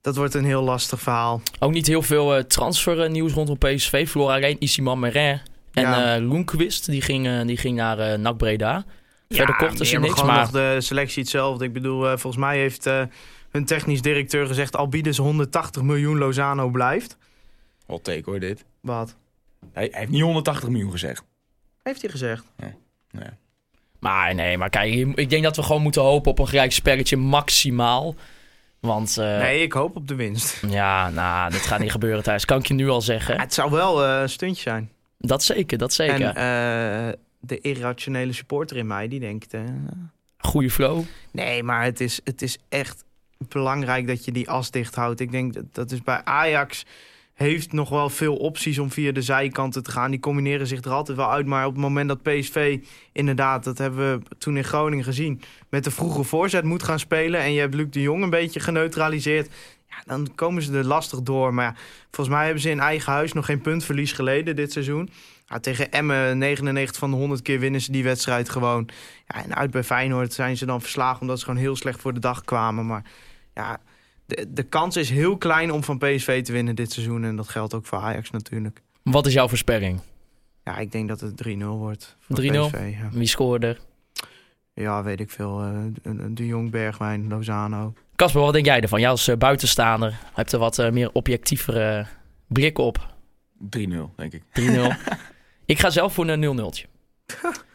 dat wordt een heel lastig verhaal. Ook niet heel veel eh, transfernieuws rondom PSV. Verloor alleen Isiman Merin en Ja. eh Loenquist. Die ging, eh, die ging naar eh NAC Breda. Verder kochten die ze niks, gewoon maar- nog de selectie hetzelfde. Ik bedoel, volgens mij heeft eh, hun technisch directeur gezegd... al bieden ze 180 miljoen, Lozano blijft. Hot take hoor, dit. Wat? Hij, hij heeft niet 180 miljoen gezegd. Heeft hij gezegd? Maar nee, maar kijk, ik denk dat we gewoon moeten hopen op een gelijk spelletje maximaal. Want eh, nee, ik hoop op de winst. ja, nou, dat gaat niet <laughs> gebeuren thuis. Kan ik je nu al zeggen. Ja, het zou wel eh, een stuntje zijn. Dat zeker, dat zeker. En eh, de irrationele supporter in mij, die denkt... eh, Goeie flow. Nee, maar het is, het is echt belangrijk dat je die as dicht houdt. Ik denk dat, dat is bij Ajax heeft nog wel veel opties om via de zijkanten te gaan. Die combineren zich er altijd wel uit. Maar op het moment dat PSV inderdaad, dat hebben we toen in Groningen gezien... met de vroege voorzet moet gaan spelen... en je hebt Luc de Jong een beetje geneutraliseerd... Ja, dan komen ze er lastig door. Maar ja, volgens mij hebben ze in eigen huis nog geen puntverlies geleden dit seizoen. Ja, tegen Emmen, 99 van de 100 keer winnen ze die wedstrijd gewoon. Ja, en uit bij Feyenoord zijn ze dan verslagen omdat ze gewoon heel slecht voor de dag kwamen. Maar ja, de, de kans is heel klein om van PSV te winnen dit seizoen. En dat geldt ook voor Ajax natuurlijk. Wat is jouw voorspelling? Ja, ik denk dat het 3-0 wordt. voor 3-0? PSV, ja. Wie scoorde er? ja, weet ik veel. eh, de, de Jong, Bergwijn, Lozano. Casper, wat denk jij ervan? Jij als eh, buitenstaander hebt er wat eh, meer objectievere blik op. 3-0, denk ik. 3-0. <laughs> ik ga zelf voor een 0-0'tje. <laughs>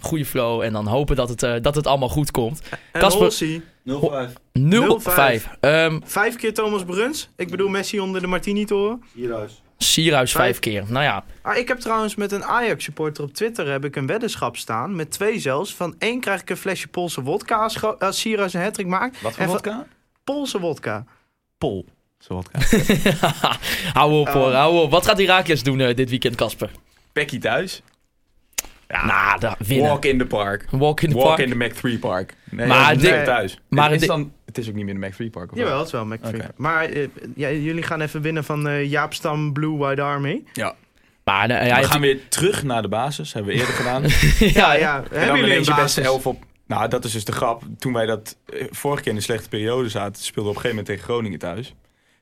Goede flow en dan hopen dat het, eh, dat het allemaal goed komt. En Kasper- Holsie, 0-5. 0-5. Ehm vijf keer Thomas Bruns. Ik bedoel Messi onder de Martini-toren. Hierhuis. Sierhuis vijf Vijf. keer. Nou ja, Ah, ik heb trouwens met een Ajax-supporter op Twitter heb ik een weddenschap staan. Met twee zelfs. Van één krijg ik een flesje Poolse wodka als, als Sierhuis een hattrick maakt. Wat voor En vodka? Poolse wodka. Pol. Zo vodka. hou op hoor, Oh. hou op. Wat gaat Herakles doen eh, dit weekend, Casper? Pekkie thuis. Ja, nou, da- winnen. Walk in the park. Walk in the Walk park. in the Mac 3 Park. Nee, Maar thuis. maar het, is dit- dan, het is ook niet meer de Mac 3 Park. Of wel? Jawel, het is wel McFree. Oké. Maar eh, ja, jullie gaan even winnen van eh, Jaap Stam Blue White Army. Ja. Maar eh, we gaan weer terug naar de basis. Hebben we eerder <laughs> gedaan. Ja, ja. en Hebben dan jullie je basis? beste elf op. Nou, dat is dus de grap. Toen wij dat vorige keer in de slechte periode zaten, speelden we op een gegeven moment tegen Groningen thuis.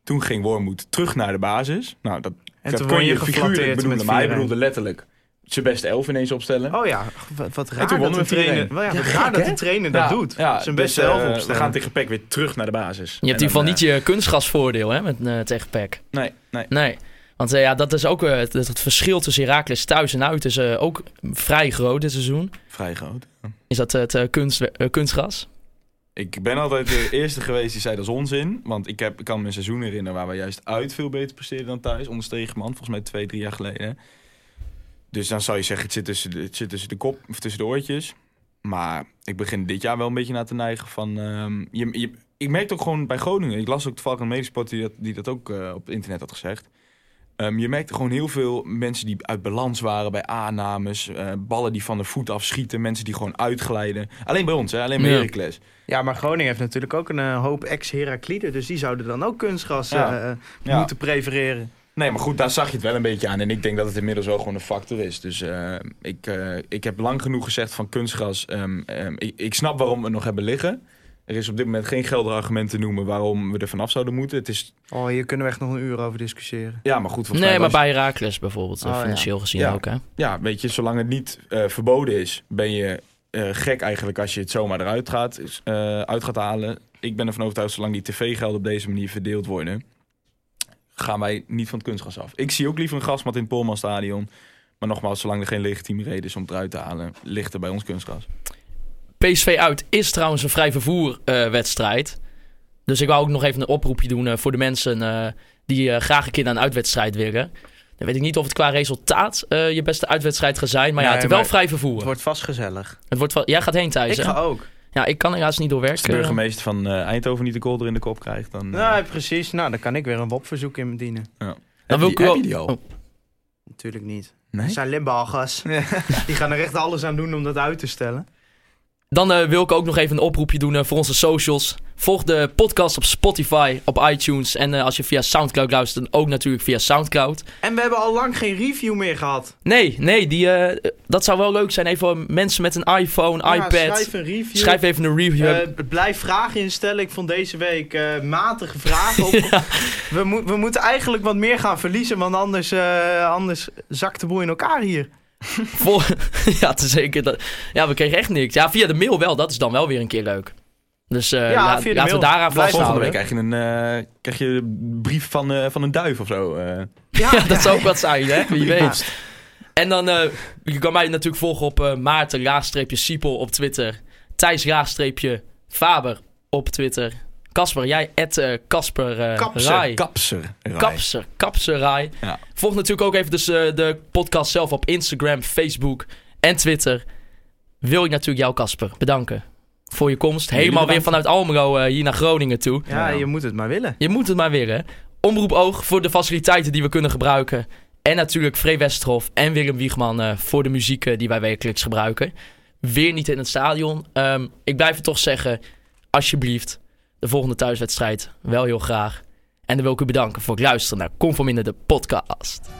Toen ging Wormoed terug naar de basis. Nou, dat, En dat toen kon je je figuurlijk bedoelen. Maar hij 4-1. bedoelde letterlijk zijn beste elf ineens opstellen. Oh ja, wat, wat raar toen dat wonnen we 4-1. trainer, wel ja, wat Ja, raar gek, dat de trainer dat doet. Zijn dus, beste eh, elf We opstellen. gaan tegen PEC weer terug naar de basis. Je hebt En in ieder geval niet je kunstgasvoordeel hè, met, eh, tegen PEC. eh, Nee, nee. Nee. Want eh, ja, dat is ook eh, het, het verschil tussen Herakles thuis en uit is eh, ook vrij groot dit seizoen. Vrij groot. Is dat het eh, kunst, eh, kunstgras? Ik ben altijd de eerste geweest die zei dat is onzin. Want ik, heb, ik kan me een seizoen herinneren waar we juist uit veel beter presteerden dan thuis. Onder Stegeman, volgens mij twee, drie jaar geleden. Dus dan zou je zeggen, het zit tussen de, het zit tussen de kop of tussen de oortjes. Maar ik begin dit jaar wel een beetje naar te neigen van... ehm, je, je, ik merkte ook gewoon bij Groningen... Ik las ook toevallig een medesport die dat, die dat ook eh, op het internet had gezegd. Ehm, je merkte gewoon heel veel mensen die uit balans waren bij aannames. eh, ballen die van de voet afschieten. Mensen die gewoon uitglijden. Alleen bij ons, hè? alleen bij Ja. Heracles. Ja, maar Groningen heeft natuurlijk ook een eh, hoop ex-Herakliden. Dus die zouden dan ook kunstgras Ja. eh, Ja. moeten prefereren. Nee, maar goed, daar zag je het wel een beetje aan. En ik denk dat het inmiddels wel gewoon een factor is. Dus eh, ik, eh, ik heb lang genoeg gezegd van kunstgras. ehm, ehm, ik, ik snap waarom we het nog hebben liggen. Er is op dit moment geen geldig argument te noemen waarom we er vanaf zouden moeten. Het is, Oh, hier kunnen we echt nog een uur over discussiëren. ja, maar goed. volgens Nee, mij maar was- bij Herakles bijvoorbeeld, eh, Oh, ja. financieel gezien Ja. ook hè. Ja, weet je, zolang het niet eh, verboden is, ben je eh, gek eigenlijk als je het zomaar eruit gaat, eh, uit gaat halen. Ik ben ervan overtuigd, zolang die tv-gelden op deze manier verdeeld worden, gaan wij niet van het kunstgras af. Ik zie ook liever een grasmat in het Polmanstadion. Maar nogmaals, zolang er geen legitieme reden is om het eruit te halen, ligt er bij ons kunstgras. PSV uit is trouwens een vrij vervoer eh, wedstrijd. Dus ik wou ook nog even een oproepje doen eh, voor de mensen eh, die eh, graag een keer naar een uitwedstrijd willen. Dan weet ik niet of het qua resultaat eh, je beste uitwedstrijd gaat zijn. Maar ja, het is wel vrij vervoer. Het wordt vast gezellig. Het wordt jij gaat heen thuis, Ik hè? ga ook. Ja, ik kan helaas niet Als de doorwerken. burgemeester van eh, Eindhoven niet de kolder in de kop krijgt, dan... eh, Nee, precies. Nou, dan kan ik weer een WOP-verzoek indienen. heb Dan wil je- ik wel- heb je die al? Oh. Natuurlijk niet. Nee? Dat zijn Limburgers. Die gaan er echt alles aan doen om dat uit te stellen. Dan eh, wil ik ook nog even een oproepje doen eh, voor onze socials. Volg de podcast op Spotify, op iTunes. En eh, als je via Soundcloud luistert, dan ook natuurlijk via Soundcloud. En we hebben al lang geen review meer gehad. Nee, nee, die, dat zou wel leuk zijn. Even voor mensen met een iPhone, Ja, iPad. schrijf een review. Schrijf even een review. Blijf vragen instellen. Ik vond deze week matige vragen. Op. <laughs> we, mo- we moeten eigenlijk wat meer gaan verliezen, want anders, anders zakt de boel in elkaar hier. <laughs> Vol- <laughs> ja, te zeker. Dat... Ja, we kregen echt niks. Ja, via de mail wel. Dat is dan wel weer een keer leuk. Dus eh, Ja, la- via de laten we mail. daaraan Blijf Volgende vasthouden. week krijg je een, eh, krijg je een brief van, eh, van een duif of zo. eh. <laughs> Ja, Ja, dat zou ook wat zijn, hè? Wie Ja. weet. En dan, eh, je kan mij natuurlijk volgen op eh Maarten laagstreepje Siepel op Twitter. Thijs laagstreepje Faber op Twitter. Kasper, jij at eh, Kasper eh, Kapser, Rai. Kapser. Rai. Kapser, Kapser Rai. Ja. Volg natuurlijk ook even dus, eh, de podcast zelf op Instagram, Facebook en Twitter. Wil ik natuurlijk jou, Kasper, bedanken voor je komst. Helemaal weer vanuit Almelo eh, hier naar Groningen toe. ja, je moet het maar willen. Je moet het maar hè. Omroep Oog voor de faciliteiten die we kunnen gebruiken. En natuurlijk Free Westerhof en Willem Wiegman voor de muziek die wij wekelijks gebruiken. Weer niet in het stadion. Ehm, ik blijf het toch zeggen, alsjeblieft, de volgende thuiswedstrijd wel heel graag. En dan wil ik u bedanken voor het luisteren naar Conforminder de podcast.